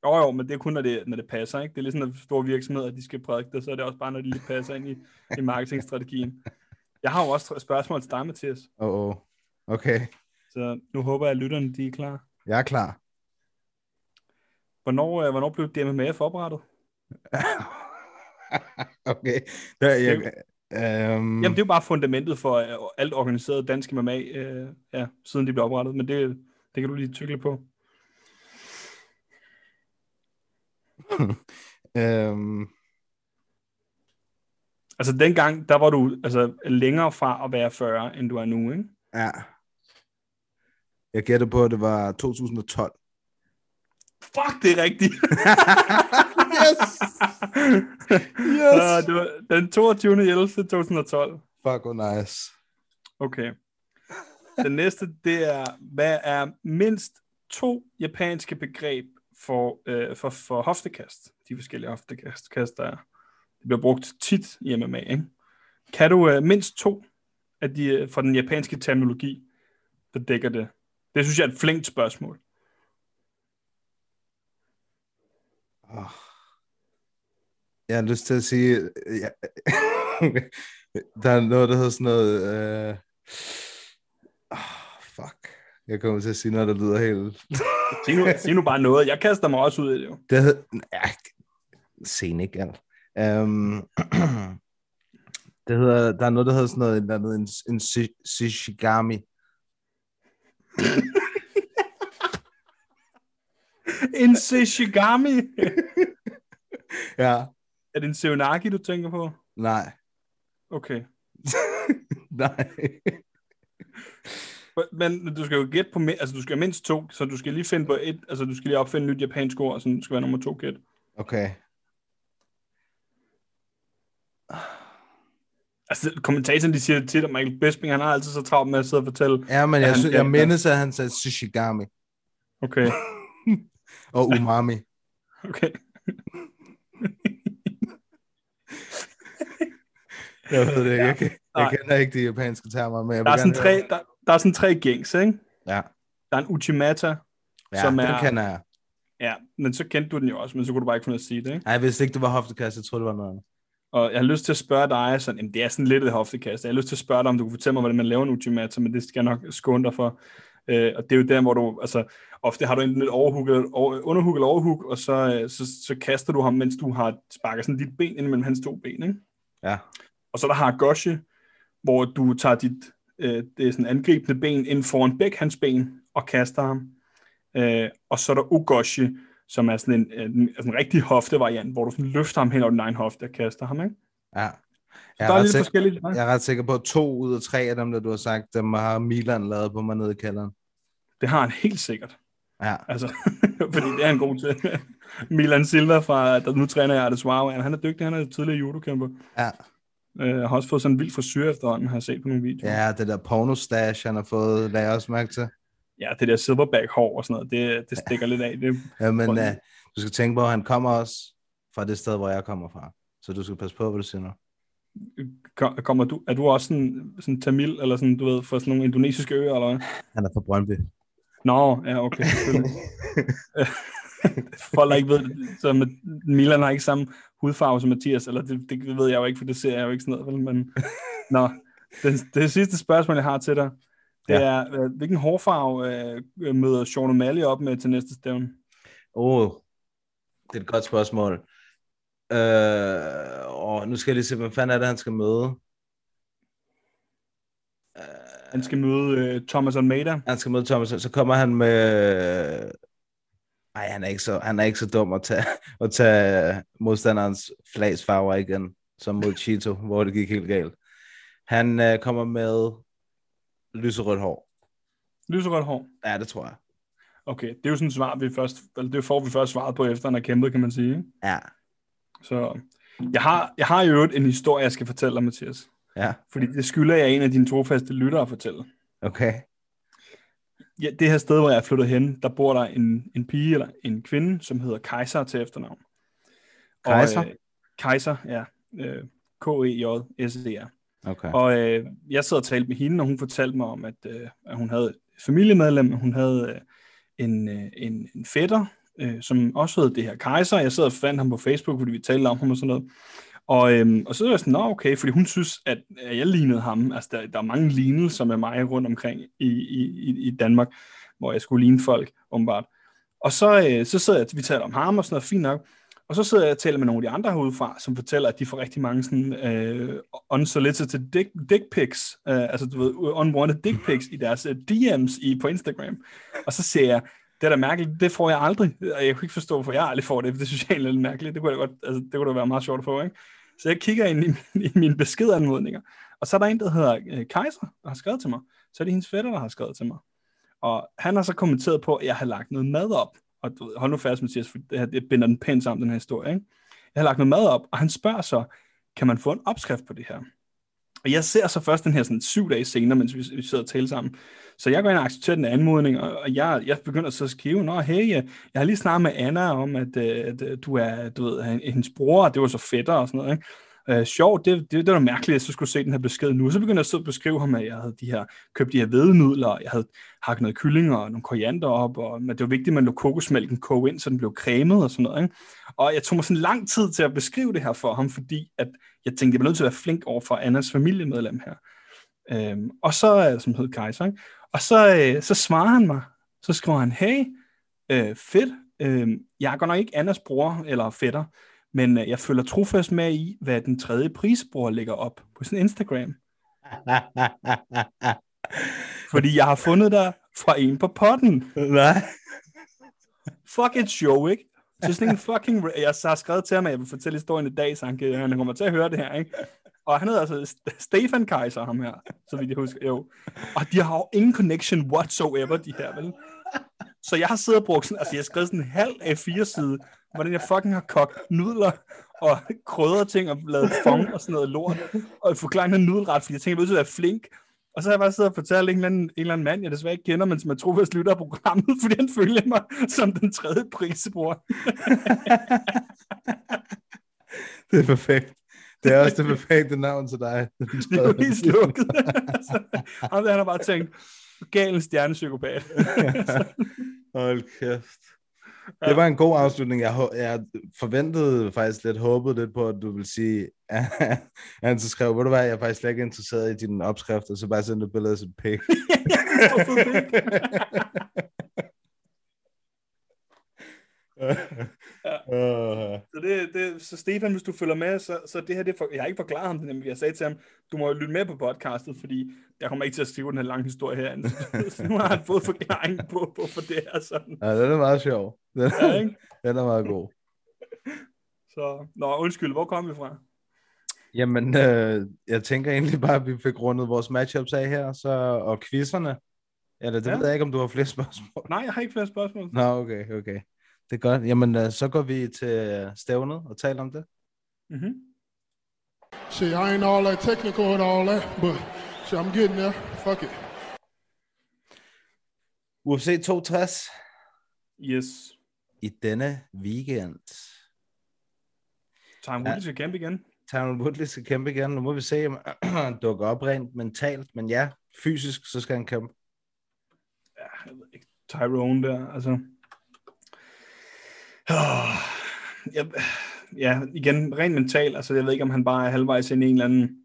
Jo, jo, men det er kun, når det, når det passer, ikke? Det er ligesom, når store virksomheder, de skal prædike det, så er det også bare, når de lige passer ind i, i marketingstrategien. Jeg har jo også spørgsmål til dig, Mathias. Åh, oh, oh. okay. Så nu håber jeg, at lytterne de er klar. Jeg er klar. Hvornår, øh, hvornår blev DMMF oprettet? [LAUGHS] okay. Der, jeg, øhm, Jamen, det er jo bare fundamentet for øh, alt organiseret dansk MMA, øh, ja, siden de blev oprettet, men det, det kan du lige tykle på. [LAUGHS] øhm, Altså, dengang, der var du altså, længere fra at være 40, end du er nu, ikke? ja. Jeg gætter på, at det var 2012. Fuck, det er rigtigt! [LAUGHS] yes! yes! det var den 22. 11. 2012. Fuck, hvor nice. Okay. Den næste, det er, hvad er mindst to japanske begreb for, øh, for, for hoftekast? De forskellige hoftekast, kast, der er. Det bliver brugt tit i MMA, ikke? Kan du øh, mindst to af de, øh, fra den japanske terminologi, der dækker det? Det synes jeg er et flinkt spørgsmål. Oh. Jeg har lyst til at sige, øh, ja. [LAUGHS] der er noget, der hedder sådan noget, øh... oh. Jeg kommer til at sige noget, der lyder helt... Sig nu, sig nu bare noget. Jeg kaster mig også ud i det jo. Det hed... Ja, ja. Um, [CLEARS THROAT] det hedder, der er noget, der hedder sådan noget, der hedder en, en shi- shishigami. [LAUGHS] En Seshigami. [LAUGHS] Ja, er det en Seonagi, du tænker på? nej, Okay. [LAUGHS] nej. Men du skal jo gætte på, altså du skal have mindst to, så du skal lige finde på et, altså du skal lige opfinde et nyt japansk ord, så det skal være nummer to gæt. Okay. Altså kommentatoren, de siger tit, at Michael Bisping, han har altid så travlt med at sidde og fortælle. Ja, men jeg, han- jeg ja, mindes, at han sagde shishigami Okay, [LAUGHS] og umami. okay. Jeg ved det ikke. Jeg, kan, jeg Nej. kender ikke de japanske termer, men jeg Der er sådan tre, der, der er sådan tre gængs, ikke? Ja. Der er en Uchimata, Ja, som den er- kender jeg. ja, men så kendte du den jo også, men så kunne du bare ikke finde at sige det, ikke? Ej, jeg vidste ikke, det var hoftekast. Jeg troede, det var noget andet. Og jeg har lyst til at spørge dig, sådan, jamen, det er sådan lidt et hoftekast. Jeg har lyst til at spørge dig, om du kunne fortælle mig, hvordan man laver en Uchimata, men det skal jeg nok skåne dig for. Øh, og det er jo der, hvor du, altså, ofte har du enten et overhook, eller, over, underhook eller overhook, og så, øh, så, så, kaster du ham, mens du har sparket sådan dit ben ind mellem hans to ben, ikke? Ja. Og så er der Haragoshi, hvor du tager dit øh, det er sådan angribende ben ind foran begge hans ben og kaster ham. Øh, og så er der Ugoshi, som er sådan en, en, altså en rigtig hoftevariant, hvor du sådan løfter ham hen over din egen hofte og kaster ham, ikke? Ja. Jeg er, er lidt sikker, forskelligt. jeg er ret sikker på, at to ud af tre af dem, der du har sagt, dem har Milan lavet på mig nede i kælderen. Det har han helt sikkert. Ja. Altså, [LAUGHS] fordi det er han god til. Milan Silva, fra, der nu træner jeg Adeswaro, han er dygtig, han er tidligere judokæmper. Ja. Øh, har også fået sådan en vild frisyr efterhånden, har jeg set på nogle videoer. Ja, det der porno-stash, han har fået, lagde jeg også mærke til. ja det der silverback-hår og sådan noget, det, det stikker lidt af. Det, Ja, men uh, du skal tænke på, at han kommer også fra det sted, hvor jeg kommer fra. Så du skal passe på, hvad du siger nu. Kom- kommer du, er du også sådan, sådan Tamil, eller sådan, du ved, fra sådan nogle indonesiske øer, eller hvad? Han er fra Brøndby. Nå, ja, okay. [LAUGHS] [LAUGHS] Folk, der ikke ved det, så med, Milan har ikke samme hudfarve som Mathias, eller det, det ved jeg jo ikke, for det ser jeg jo ikke sådan noget, vel, men [LAUGHS] nå, det, det sidste spørgsmål, jeg har til dig, det Ja. er, øh, hvilken hårfarve øh, møder Sean O'Malley op med til næste stævne? Åh, oh, det er et godt spørgsmål. Øh, og nu skal jeg lige se, hvem fanden er det, han skal møde. Øh, Han skal møde uh, Thomas Almeida. Han skal møde Thomas, så kommer han med... Nej, han er ikke så, han er ikke så dum at tage, at tage modstanderens flags farver igen, som mod Chito, hvor det gik helt galt. Han øh, kommer med lyserødt hår. Lyserødt hår? Ja, det tror jeg. Okay, det er jo sådan et svar, vi først, eller det får vi først svaret på, efter han har kæmpet, kan man sige. Ja. Så jeg har, jeg har jo en historie, jeg skal fortælle dig, Mathias. Ja. Fordi det skylder jeg en af dine trofaste lyttere at fortælle. Okay. Ja, det her sted, hvor jeg er flyttet hen, der bor der en, en pige eller en kvinde, som hedder Kaiser til efternavn. Kaiser? Og, øh, Kaiser, ja. Øh, K-E-J-S-E-R. Okay. Og øh, jeg sad og talte med hende, og hun fortalte mig om, at, øh, at hun havde et familiemedlem, hun havde øh, en, øh, en, en fætter, øh, som også hed det her Kaiser. Jeg sad og fandt ham på Facebook, fordi vi talte om ham og sådan noget. Og, øhm, og så er jeg sådan, nå okay, fordi hun synes, at, at jeg lignede ham. Altså, der, der er mange lignelser med mig rundt omkring i, i, i Danmark, hvor jeg skulle ligne folk, åbenbart. Og så, øh, så sidder jeg, vi taler om ham og sådan noget, fint nok. Og så sidder jeg og taler med nogle af de andre herudefra, som fortæller, at de får rigtig mange sådan øh, unsolicited dick, dick pics, øh, altså du ved, unwanted dick pics i deres øh, DM's i, på Instagram. Og så siger jeg, det er da mærkeligt, det får jeg aldrig. Og jeg kunne ikke forstå, hvorfor jeg aldrig får det, for det synes jeg er lidt mærkeligt. Det kunne, da godt, altså, det kunne da være meget sjovt at få, ikke? Så jeg kigger ind i, i mine beskedanmodninger, og så er der en, der hedder øh, Kaiser, der har skrevet til mig. Så er det hendes fætter, der har skrevet til mig. Og han har så kommenteret på, at jeg har lagt noget mad op. Og du hold nu fast, Mathias, for det her det binder den pænt sammen, den her historie. Ikke? Jeg har lagt noget mad op, og han spørger så, kan man få en opskrift på det her? Og jeg ser så først den her sådan syv dage senere, mens vi, vi sidder og taler sammen. Så jeg går ind og accepterer den anmodning, og jeg, jeg begynder så at skrive, Nå, hey, jeg, jeg har lige snakket med Anna om, at, øh, at, at du er, du ved, hendes bror, og det var så fætter og sådan noget, ikke? Øh, sjovt, det, det, det var mærkeligt, at jeg så skulle se den her besked nu. Så begyndte jeg så at beskrive ham, at jeg havde de her, købt de her hvednudler, og jeg havde hakket noget kylling og nogle koriander op, og, men det var vigtigt, at man lå kokosmælken koge ind, så den blev cremet og sådan noget. Ikke? Og jeg tog mig sådan lang tid til at beskrive det her for ham, fordi at jeg tænkte, jeg var nødt til at være flink over for Annas familiemedlem her. Øhm, og så, øh, som hed Kaiser, ikke? og så, øh, så svarer han mig, så skriver han, hey, øh, fedt, øh, jeg er godt nok ikke Annas bror eller fætter, men øh, jeg følger trofast med i, hvad den tredje prisbror lægger op på sin Instagram. [LAUGHS] Fordi jeg har fundet dig fra en på potten. Nej. Fuck et show, ikke? Så sådan en fucking... Jeg har skrevet til ham, at jeg vil fortælle historien i dag, så han, kan, han kommer til at høre det her, ikke? Og han hedder altså Stefan Kaiser, ham her, så vidt jeg husker. Jo. Og de har jo ingen connection whatsoever, de her, vel? Så jeg har siddet og brugt sådan, altså jeg har skrevet sådan en halv af fire side, hvordan jeg fucking har kogt nudler og krydret ting og lavet fong og sådan noget lort, og forklaret en nudelret, fordi jeg tænkte, jeg vil være flink. Og så har jeg bare siddet og fortalt en eller anden, en eller anden mand, jeg desværre ikke kender, men som jeg tror, hvis lytter af programmet, [LAUGHS] fordi han følger mig som den tredje prisbror. [LAUGHS] det er perfekt. Det er også det perfekte navn til dig. [LAUGHS] Det er jo helt slukket. og han har bare tænkt, gal en stjernepsykopat. Hold kæft. Ja. Det var en god afslutning. Jeg, jeg forventede faktisk lidt, håbede lidt på, at du vil sige, [LAUGHS] at han så skrev, ved du hvad, jeg er faktisk slet ikke interesseret i din opskrift, og så bare sendte et billede af sit pik. [LAUGHS] [LAUGHS] ja. så, det, det, så Stefan, hvis du følger med, så, så det her, det for, jeg har ikke forklaret ham det, men jeg sagde til ham, du må jo lytte med på podcastet, fordi jeg kommer ikke til at skrive den her lange historie her. så nu har han fået forklaring på, på for det her. Sådan. Ja, den er meget sjov. Den, er, ja, ikke? [LAUGHS] den er meget god. Så, nå, undskyld, hvor kom vi fra? Jamen, øh, jeg tænker egentlig bare, at vi fik rundet vores matchups af her, så, og quizzerne. Eller det ja. ved jeg ikke, om du har flere spørgsmål. Nej, jeg har ikke flere spørgsmål. Nå, okay, okay. Det er godt. Jamen, uh, så går vi til stævnet og taler om det. Mm-hmm. See, I ain't all that technical and all that, but see, I'm getting there. Fuck it. UFC 260. Yes. I denne weekend. Time Woodley ja. skal kæmpe igen. Tyron Woodley skal kæmpe igen. Nu må vi se, om han [CLEARS THROAT] dukker op rent mentalt. Men ja, fysisk, så skal han kæmpe. Ja, jeg ved ikke. Tyrone der, altså... Oh, ja, ja, igen, rent mentalt, altså jeg ved ikke, om han bare er halvvejs ind i en eller anden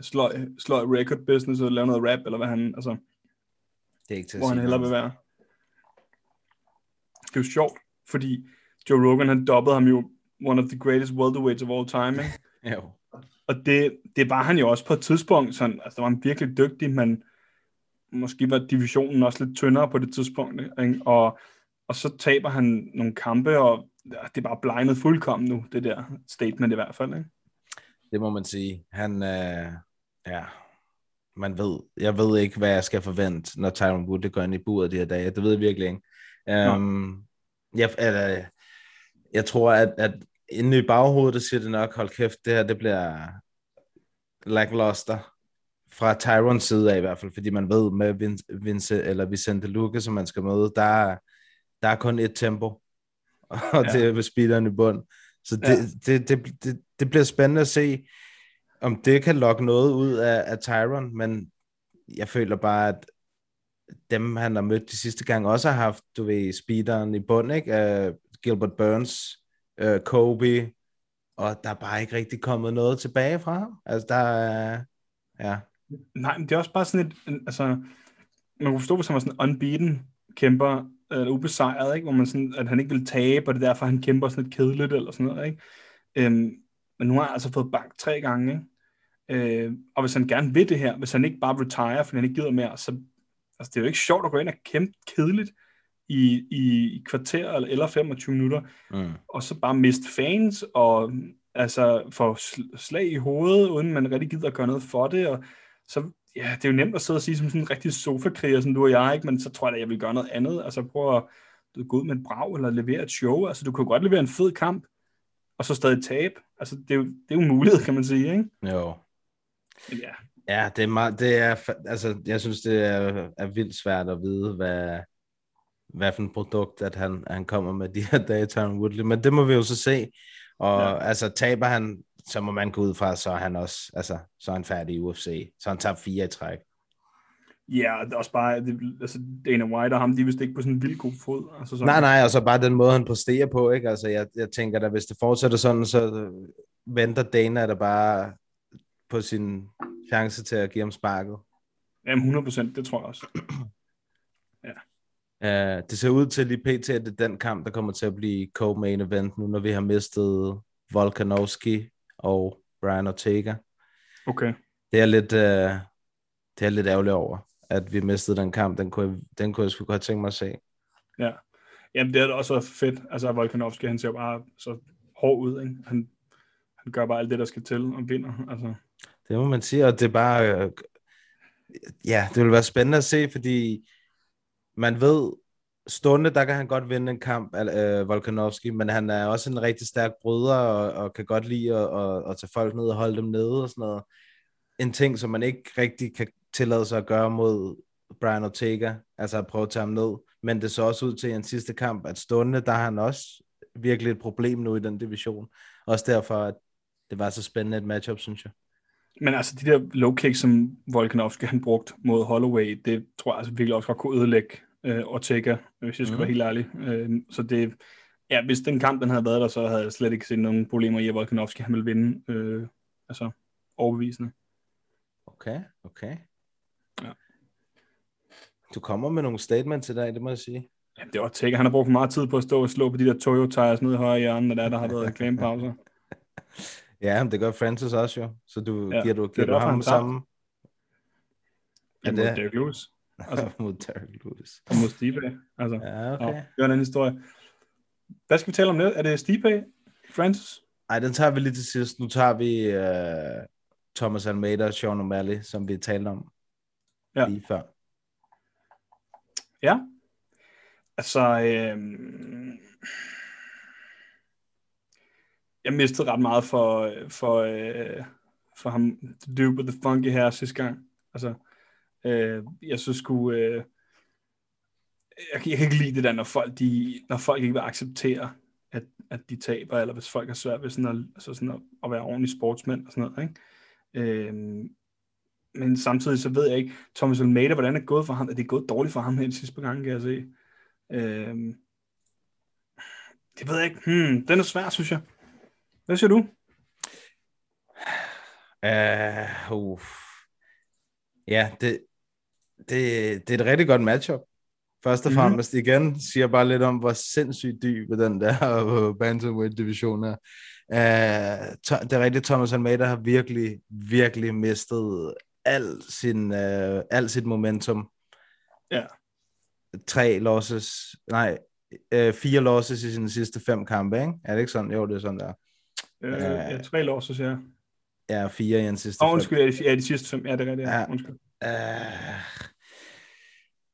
sløj, sløj record business og lave noget rap, eller hvad han, altså, det er ikke til hvor han hellere vil være. Det er jo sjovt, fordi Joe Rogan, han dobbede ham jo one of the greatest welterweights of all time, ikke? [LAUGHS] jo. Og det, det var han jo også på et tidspunkt, sådan, altså der var han virkelig dygtig, men måske var divisionen også lidt tyndere på det tidspunkt, ikke? Og, og så taber han nogle kampe, og det er bare blegnet fuldkommen nu, det der statement i hvert fald, ikke? Det må man sige. Han, øh, ja, man ved, jeg ved ikke, hvad jeg skal forvente, når Tyron Woodley går ind i buret de her dage. Det ved jeg virkelig ikke. Um, jeg, eller, jeg tror, at, at inde i baghovedet, der siger det nok, hold kæft, det her, det bliver lackluster fra Tyrons side af i hvert fald, fordi man ved med Vince, Vince eller Vicente Luque, som man skal møde, der, der er kun et tempo, [LAUGHS] og ja. det er ved speederen i bund. Så det, ja. det, det, det, det bliver spændende at se, om det kan lokke noget ud af, af Tyron, men jeg føler bare, at dem, han har mødt de sidste gang, også har haft, du ved, speederen i bund, ikke? Uh, Gilbert Burns, uh, Kobe, og der er bare ikke rigtig kommet noget tilbage fra ham. Altså, der er, ja. Nej, men det er også bare sådan et, altså, man kunne forstå, hvis han var sådan en unbeaten kæmper, eller ubesejret, ikke? hvor man sådan, at han ikke vil tabe, og det er derfor, han kæmper sådan lidt kedeligt, eller sådan noget, ikke? Øhm, men nu har han altså fået bank tre gange, ikke? Øh, og hvis han gerne vil det her, hvis han ikke bare retire, fordi han ikke gider mere, så altså, det er jo ikke sjovt at gå ind og kæmpe kedeligt i, i, i kvarter eller, eller 25 minutter, mm. og så bare miste fans, og altså få slag i hovedet, uden man rigtig gider at gøre noget for det, og så ja, det er jo nemt at sidde og sige som sådan en rigtig sofa som du og jeg, ikke? men så tror jeg, at jeg vil gøre noget andet. Altså prøve at du, gå ud med et brag, eller levere et show. Altså du kan godt levere en fed kamp, og så stadig tabe. Altså det er jo, det er jo mulighed, kan man sige, ikke? Jo. Men ja. Ja, det er meget, det er, altså, jeg synes, det er, er vildt svært at vide, hvad, hvad for et produkt, at han, han kommer med de her dage, Tyron Woodley. Men det må vi jo så se. Og ja. altså, taber han så må man gå ud fra, så er han også, altså, så er han færdig i UFC. Så han tager fire i træk. Ja, det er også bare, det, altså Dana White og ham, de er vist ikke på sådan en vild god fod. Altså sådan. Nej, nej, og så bare den måde, han præsterer på, ikke? Altså, jeg, jeg tænker da, hvis det fortsætter sådan, så venter Dana der bare på sin chance til at give ham sparket. Jamen, 100 procent, det tror jeg også. ja. Uh, det ser ud til lige pt, at det er den kamp, der kommer til at blive co-main event nu, når vi har mistet Volkanovski og Brian Ortega. Okay. Det er lidt, uh, det er lidt ærgerligt over, at vi mistede den kamp. Den kunne, den kunne jeg sgu godt tænke mig at se. Ja. Jamen, det er også fedt. Altså, Volkanovski, han ser bare så hård ud, ikke? Han, han gør bare alt det, der skal til, og vinder. Altså. Det må man sige, og det er bare... Uh, ja, det vil være spændende at se, fordi man ved, stående, der kan han godt vinde en kamp, øh, Volkanovski, men han er også en rigtig stærk bryder, og, og kan godt lide at, at, at tage folk ned og holde dem nede og sådan noget. En ting, som man ikke rigtig kan tillade sig at gøre mod Brian Ortega, altså at prøve at tage ham ned. Men det så også ud til i en sidste kamp, at stående, der har han også virkelig et problem nu i den division. Også derfor, at det var så spændende et matchup, synes jeg. Men altså, de der low kicks, som Volkanovski han brugt mod Holloway, det tror jeg altså virkelig også godt kunne ødelægge øh, Ortega, hvis jeg skal mm. være helt ærlig. Øh, så det, ja, hvis den kamp den havde været der, så havde jeg slet ikke set nogen problemer i, at Volkanovski han ville vinde. Øh, altså, overbevisende. Okay, okay. Ja. Du kommer med nogle statements i dag, det må jeg sige. Ja, det var Ortega. Han har brugt for meget tid på at stå og slå på de der Toyo tires nede i højre hjørne, der, der har været reklamepauser. [LAUGHS] ja, men det gør Francis også jo. Så du ja, giver du, giver du ham sammen. Ja, det er Derek Lewis. Altså, [LAUGHS] mod Derek Lewis. Og mod Stipe. Altså, ja, okay. det er en anden historie. Hvad skal vi tale om det? Er det Stipe? Francis? Nej, den tager vi lige til sidst. Nu tager vi uh, Thomas Almeida og Sean O'Malley, som vi talte om ja. lige før. Ja. Altså, øh, jeg mistede ret meget for, for, øh, for ham, the dude with the funky hair sidste gang. Altså, Øh, jeg synes sgu, øh, jeg, jeg kan ikke lide det der, når folk, de, når folk ikke vil acceptere, at, at de taber, eller hvis folk er svært ved sådan at, altså sådan at, at være ordentlige sportsmænd og sådan noget. Ikke? Øh, men samtidig så ved jeg ikke, Thomas Almeida, hvordan er det gået for ham? Er det gået dårligt for ham her de sidste par gange, kan jeg se? Øh, det ved jeg ikke. Hmm, den er svær, synes jeg. Hvad siger du? Uh, uh. Ja, det, det, det er et rigtig godt matchup. Først og mhm. fremmest mm-hmm. igen siger bare lidt om, hvor sindssygt dyb den der [LAUGHS] bantamweight-division er. Uh, det er rigtigt, Thomas Almeida har virkelig, virkelig mistet al, sin, uh, al sit momentum Ja. Tre losses, nej, øh, fire losses i sine sidste fem kampe, ikke? Er det ikke sådan? Jo, det er sådan der. Øh, ja, tre losses, ja. Ja, fire i den sidste fem. undskyld, ja, de, ja, de sidste fem. Ja, det er rigtigt. Ja. Undskyld. Uh,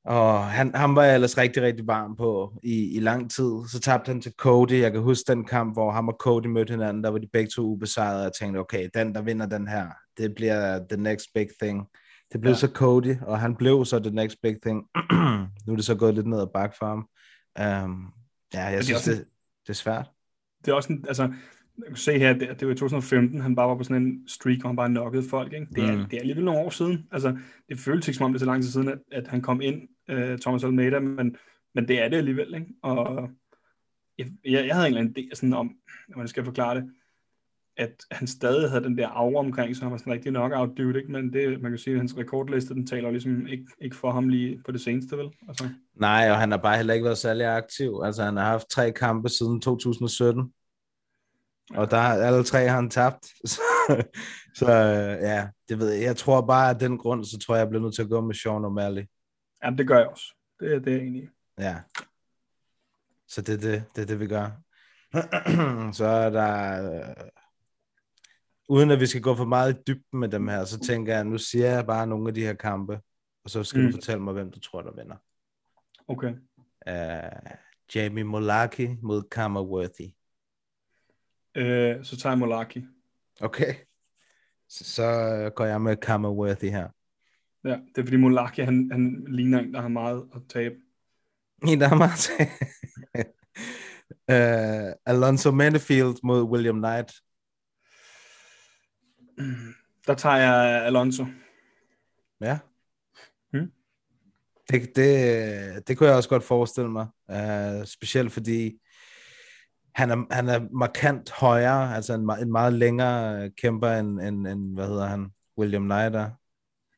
og han, han var jeg ellers rigtig, rigtig varm på i, i lang tid. Så tabte han til Cody. Jeg kan huske den kamp, hvor ham og Cody mødte hinanden. Der var de begge to ubesejrede. Og jeg tænkte, okay, den, der vinder den her, det bliver the next big thing. Det blev Ja. så Cody, og han blev så the next big thing. [CLEARS THROAT] nu er det så gået lidt ned ad bakke for ham. Um, ja, jeg det er synes, også- det, det er svært. Det er også en, altså, jeg kan se her, det, det var i 2015, han bare var på sådan en streak, hvor han bare knockede folk, ikke? Det er, Mm. det er alligevel nogle år siden. Altså, det føles ikke som om det er så lang tid siden, at, at han kom ind, uh, Thomas Almeida, men, men det er det alligevel, ikke? Og jeg, jeg, jeg havde en eller anden idé sådan om, hvordan skal jeg forklare det, at han stadig havde den der aura omkring, så han var sådan rigtig knockout dude, ikke? Men det, man kan sige, at hans rekordliste, den taler ligesom ikke, ikke for ham lige på det seneste, vel? Altså, Nej, og han har bare heller ikke været særlig aktiv. Altså, han har haft tre kampe siden 2017. Og der har alle tre har han tabt. [LAUGHS] Så, så øh, ja, det ved jeg. Jeg tror bare, at den grund, så tror jeg, jeg bliver nødt til at gå med Sean O'Malley. ja, det gør jeg også. Det, er- det er jeg enig i. Ja. Så det er det, det, er det vi gør. [CLEARS THROAT] så er der... Øh, uden at vi skal gå for meget i dybden med dem her, så tænker jeg, nu siger jeg bare nogle af de her kampe, og så skal mm. Du fortælle mig, hvem du tror, der vinder. Okay. Uh, Jamie Molaki mod Kammerworthy. Øh, så tager jeg Molaki. Okay. Så, så går jeg med Kammerworthy her. Ja, det er fordi Molaki, han, han ligner en, der har meget at tabe. En, der har meget til. [LAUGHS] uh, Alonso Manifield mod William Knight. Der tager jeg Alonso. Ja. Hmm. Det, det, det kunne jeg også godt forestille mig. Uh, specielt fordi han er, han er markant højere, altså en, en meget længere kæmper end, end, end, hvad hedder han, William Knight er.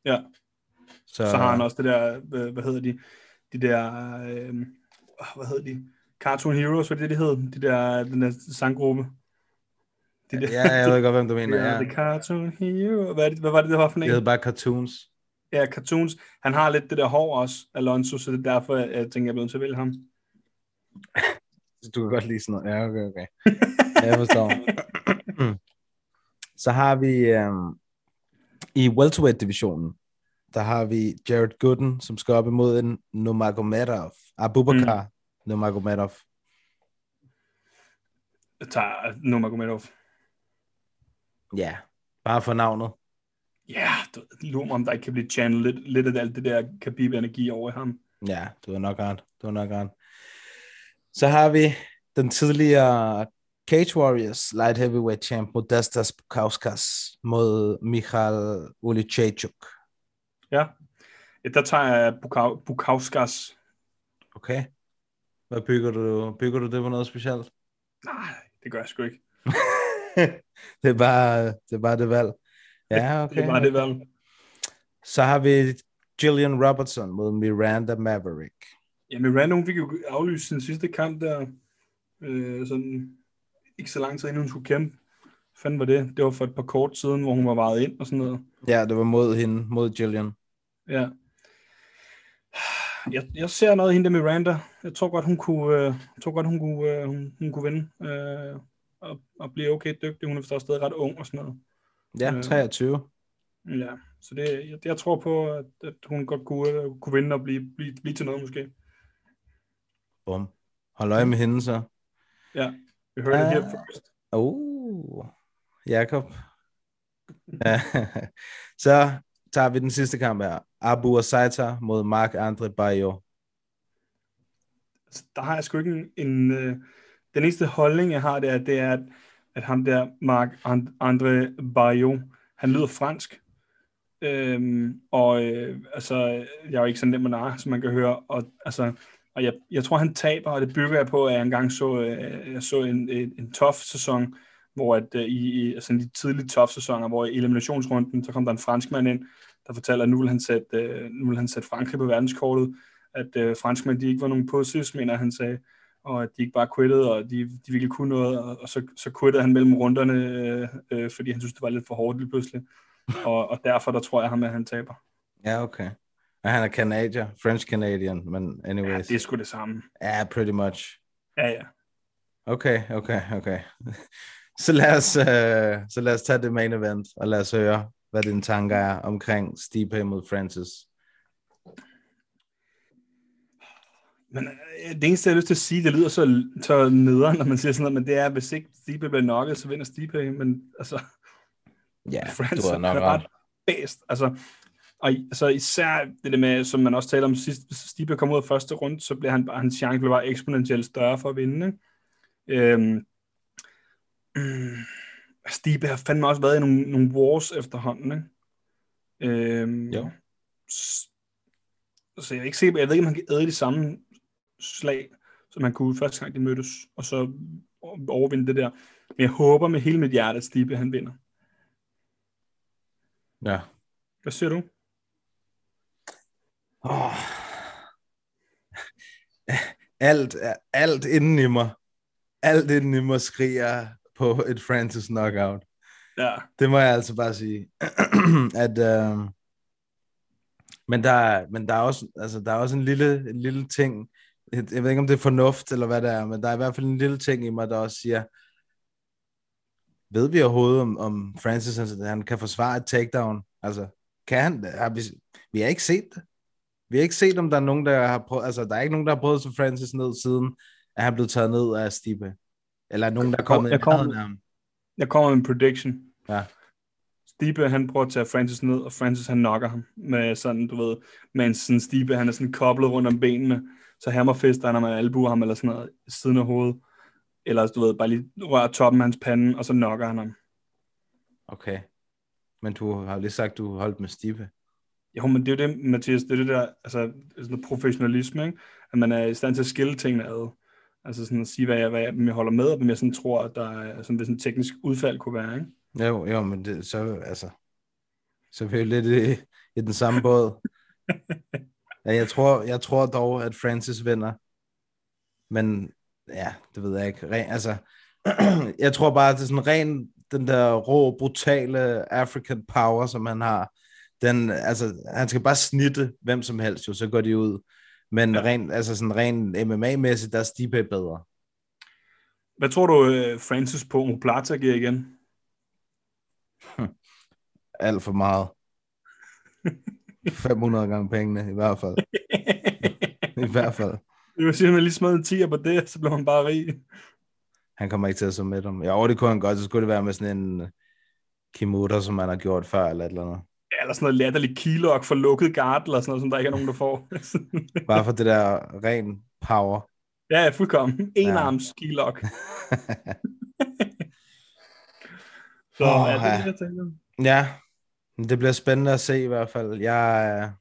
Ja, Så, så har han også det der, hvad, hvad hedder de, de der, øh, hvad hedder de, Cartoon Heroes, hvad er det, de hed? De der, den der sanggruppe. De der, Ja, jeg ved godt, hvem du mener. [LAUGHS] Ja. The Cartoon Hero. Hvad, er det, hvad var det, det var for en? Det hedder bare cartoons. Ja, Cartoons. Han har lidt det der hår også, Alonso, så det er derfor, jeg, tænker, jeg bliver nødt til at vælge ham. Så du kan godt lide sådan noget. Ja, okay, okay. [LAUGHS] Jeg forstår. Så har vi øhm, i welterweight-divisionen, der har vi Jared Gooden, som skal op imod en Nurmagomedov. Abubakar mm. Nurmagomedov. Jeg tager Nurmagomedov. Ja, bare for navnet. Ja, lurer mig, om der ikke kan blive channel lidt, lidt af alt det der Khabib-energi over i ham. Ja, du har nok ret. Du har nok ret. Så har vi den tidligere Cage Warriors light heavyweight champ Modestas Bukauskas mod Michal Ulichechuk. Ja. der tager jeg Bukau- Bukauskas. Okay. Hvad bygger du? Bygger du det på noget specielt? Nej, det gør jeg sgu ikke. [LAUGHS] det, er bare, det er bare det valg. Ja, okay. Det er bare det valg. Så har vi Gillian Robertson mod Miranda Maverick. Ja, Miranda, hun fik jo aflyst sin sidste kamp der, øh, sådan ikke så lang tid inden hun skulle kæmpe. Fanden var det? Det var for et par kort siden, hvor hun var varet ind og sådan noget. Ja, det var mod hende, mod Gillian. Ja. Jeg, jeg ser noget af hende der Miranda. Jeg tror godt, hun kunne, øh, jeg tror godt, hun kunne, øh, hun, hun kunne vinde. Øh, og, og blive okay dygtig. Hun er forstås stadig ret ung og sådan noget. Ja, Øh. 23. Ja, så det, jeg, jeg tror på, at, at hun godt kunne, øh, kunne vinde og blive, blive, blive til noget måske. Bum. Hold øje med hende så. Ja, vi hører det her Ah. først. Oh, Jakob. Ja. [LAUGHS] så tager vi den sidste kamp her. Abu Asaita mod Mark Andre Bayo. Der har jeg sgu ikke en... en øh, den eneste holdning, jeg har, det er, det er at, at ham der, Marc And- André Barrio, han lyder fransk. Øhm, og øh, altså, jeg er jo ikke sådan nem med nar, som man kan høre. Og, altså, og jeg, jeg tror, han taber, og det bygger jeg på, at jeg engang så, øh, jeg så en, en, en tough sæson, hvor at, øh, i, i altså de tidlige tough sæsoner, hvor i eliminationsrunden, så kom der en franskmand ind, der fortæller, at nu vil han sætte, øh, nu vil han sætte Frankrig på verdenskortet, at øh, franskmænd, de ikke var nogen pussies, mener han sagde, og at de ikke bare quittede, og de, de virkelig kunne noget, og, og så, så quittede han mellem runderne, øh, øh, fordi han synes, det var lidt for hårdt lige pludselig. [LAUGHS] Og, og derfor, der tror jeg ham, at han taber. Ja, okay. Og han er Canadier, French Canadian, men Ja, anyways. det er sgu det samme. Ja, pretty much. Ja, ja. Okay, okay, okay. [LAUGHS] så, lad os, uh, så lad os tage det main event, og lad os høre, hvad dine tanker er omkring Stipe mod Francis. Men øh, det eneste, jeg har lyst til at sige, det lyder så, så nederen, når man siger sådan noget, men det er, hvis ikke Stipe bliver nokket, så vinder Stipe. Men altså, Ja, Francis, du nok er bare ret. bedst. Altså, og altså især det der med, som man også taler om sidst, hvis Stipe kommer ud af første runde, så bliver han hans chance bliver bare eksponentielt større for at vinde. Ikke? Øhm, [CLEARS THROAT] Stipe har fandme også været i nogle, nogle wars efterhånden. Ikke? Øhm, Jo. s- Så jeg ikke sikker, jeg ved ikke, om han kan æde de samme slag, som han kunne første gang, de mødtes, og så overvinde det der. Men jeg håber med hele mit hjerte, at Stipe han vinder. Ja. Hvad siger du? Oh. Alt, alt inden i mig, alt inden i mig skriger på et Francis knockout. Ja. Det må jeg altså bare sige. [CLEARS THROAT] at, øh, men, der, er- men der, er også, altså, der er også en lille, en lille ting, jeg jeg ved ikke, om det er fornuft, eller hvad det er, men der er i hvert fald en lille ting i mig, der også siger, ved vi overhovedet, om, om Francis altså, han kan forsvare et takedown? Altså, kan han? Har vi, vi har ikke set det. Vi har ikke set, om der er nogen, der har prøvet, altså, der er ikke nogen, der har prøvet at få Francis ned siden, at han blev taget ned af Stipe. Eller nogen, der er kommet Jeg nærheden af ham. Jeg kommer med en prediction. Ja. Stipe, han prøver at tage Francis ned, og Francis, han knocker ham med sådan, du ved, mens sådan Stipe, han er sådan koblet rundt om benene, så hammerfester han, når man albuer ham, eller sådan noget, siden af hovedet. Eller, du ved, bare lige rører toppen af hans pande, og så knocker han ham. Okay. Men du har lige sagt, du holdt med Stipe. Jo, men det er jo det, Mathias, det er det der, altså, det sådan noget professionalisme, ikke? At man er i stand til at skille tingene ad. Altså sådan at sige, hvad jeg, hvad jeg, jeg holder med, og hvem jeg sådan tror, at der er, sådan, hvis en teknisk udfald kunne være, ikke? Jo, jo, men det, så, altså, så er vi jo lidt i, i den samme båd. [LAUGHS] ja, jeg, tror, jeg tror dog, at Francis vinder. Men ja, det ved jeg ikke. Ren, altså, [CLEARS THROAT] jeg tror bare, at det er sådan ren, den der rå, brutale African power, som han har. Den, altså, han skal bare snitte hvem som helst, jo, så går de ud. Men ja. ren, altså sådan ren MMA-mæssigt, der er Stipe bedre. Hvad tror du, øh, Francis på Omoplata giver igen? [LAUGHS] Alt for meget. [LAUGHS] 500 gange pengene, i hvert fald. [LAUGHS] I hvert fald. Det vil sige, at man lige smed en 10'er på det, så blev man bare rig. Han kommer ikke til at så med dem. Ja, det kunne han godt. Så skulle det være med sådan en øh, Kimura, som man har gjort før, eller et eller andet. Eller sådan noget latterligt keylog for lukket guard, eller sådan noget, som der ikke er nogen, der får. [LAUGHS] Bare for det der ren power. ja, fuldkommen. En Ja. keylog. [LAUGHS] Så oh, ja, det er ja. det, jeg tænker. Ja, det bliver spændende at se i hvert fald. Jeg, er-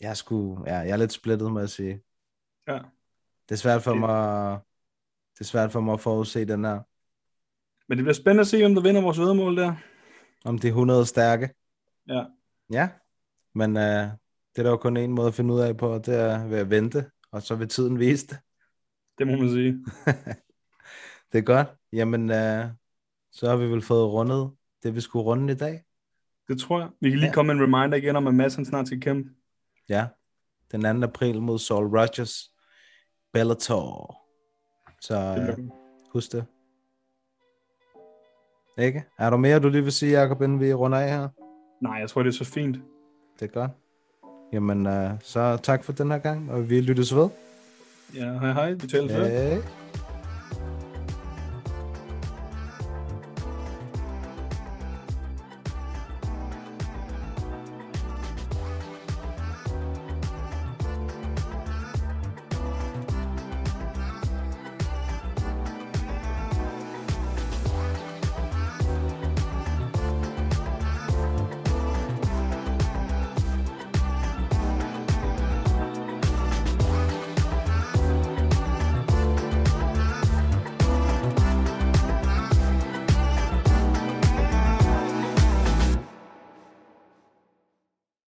jeg, er sgu, ja, jeg er lidt splittet, må jeg sige. Ja. Det er svært for Det- mig, det er svært for mig at forudse den her. Men det bliver spændende at se, hvem der vinder vores vedmål der. Om det er 100 stærke. Ja. Ja, men øh, det er der jo kun en måde at finde ud af på, det er ved at vente, og så vil tiden vise det. Det må man sige. [LAUGHS] Det er godt. Jamen, øh, så har vi vel fået rundet det, vi skulle runde i dag. Det tror jeg. Vi kan lige Ja. komme en reminder igen om, at Mads han snart skal kæmpe. Ja, den 2. april mod Saul Rogers. Bellator. Så Det øh, husk det. Ikke? Er der mere, du lige vil sige, Jacob, inden vi runder af her? Nej, jeg tror, det er så fint. Det er godt. Jamen, øh, så tak for den her gang, og vi lyttes ved. Ja, hej hej. Vi tales ved. Hej.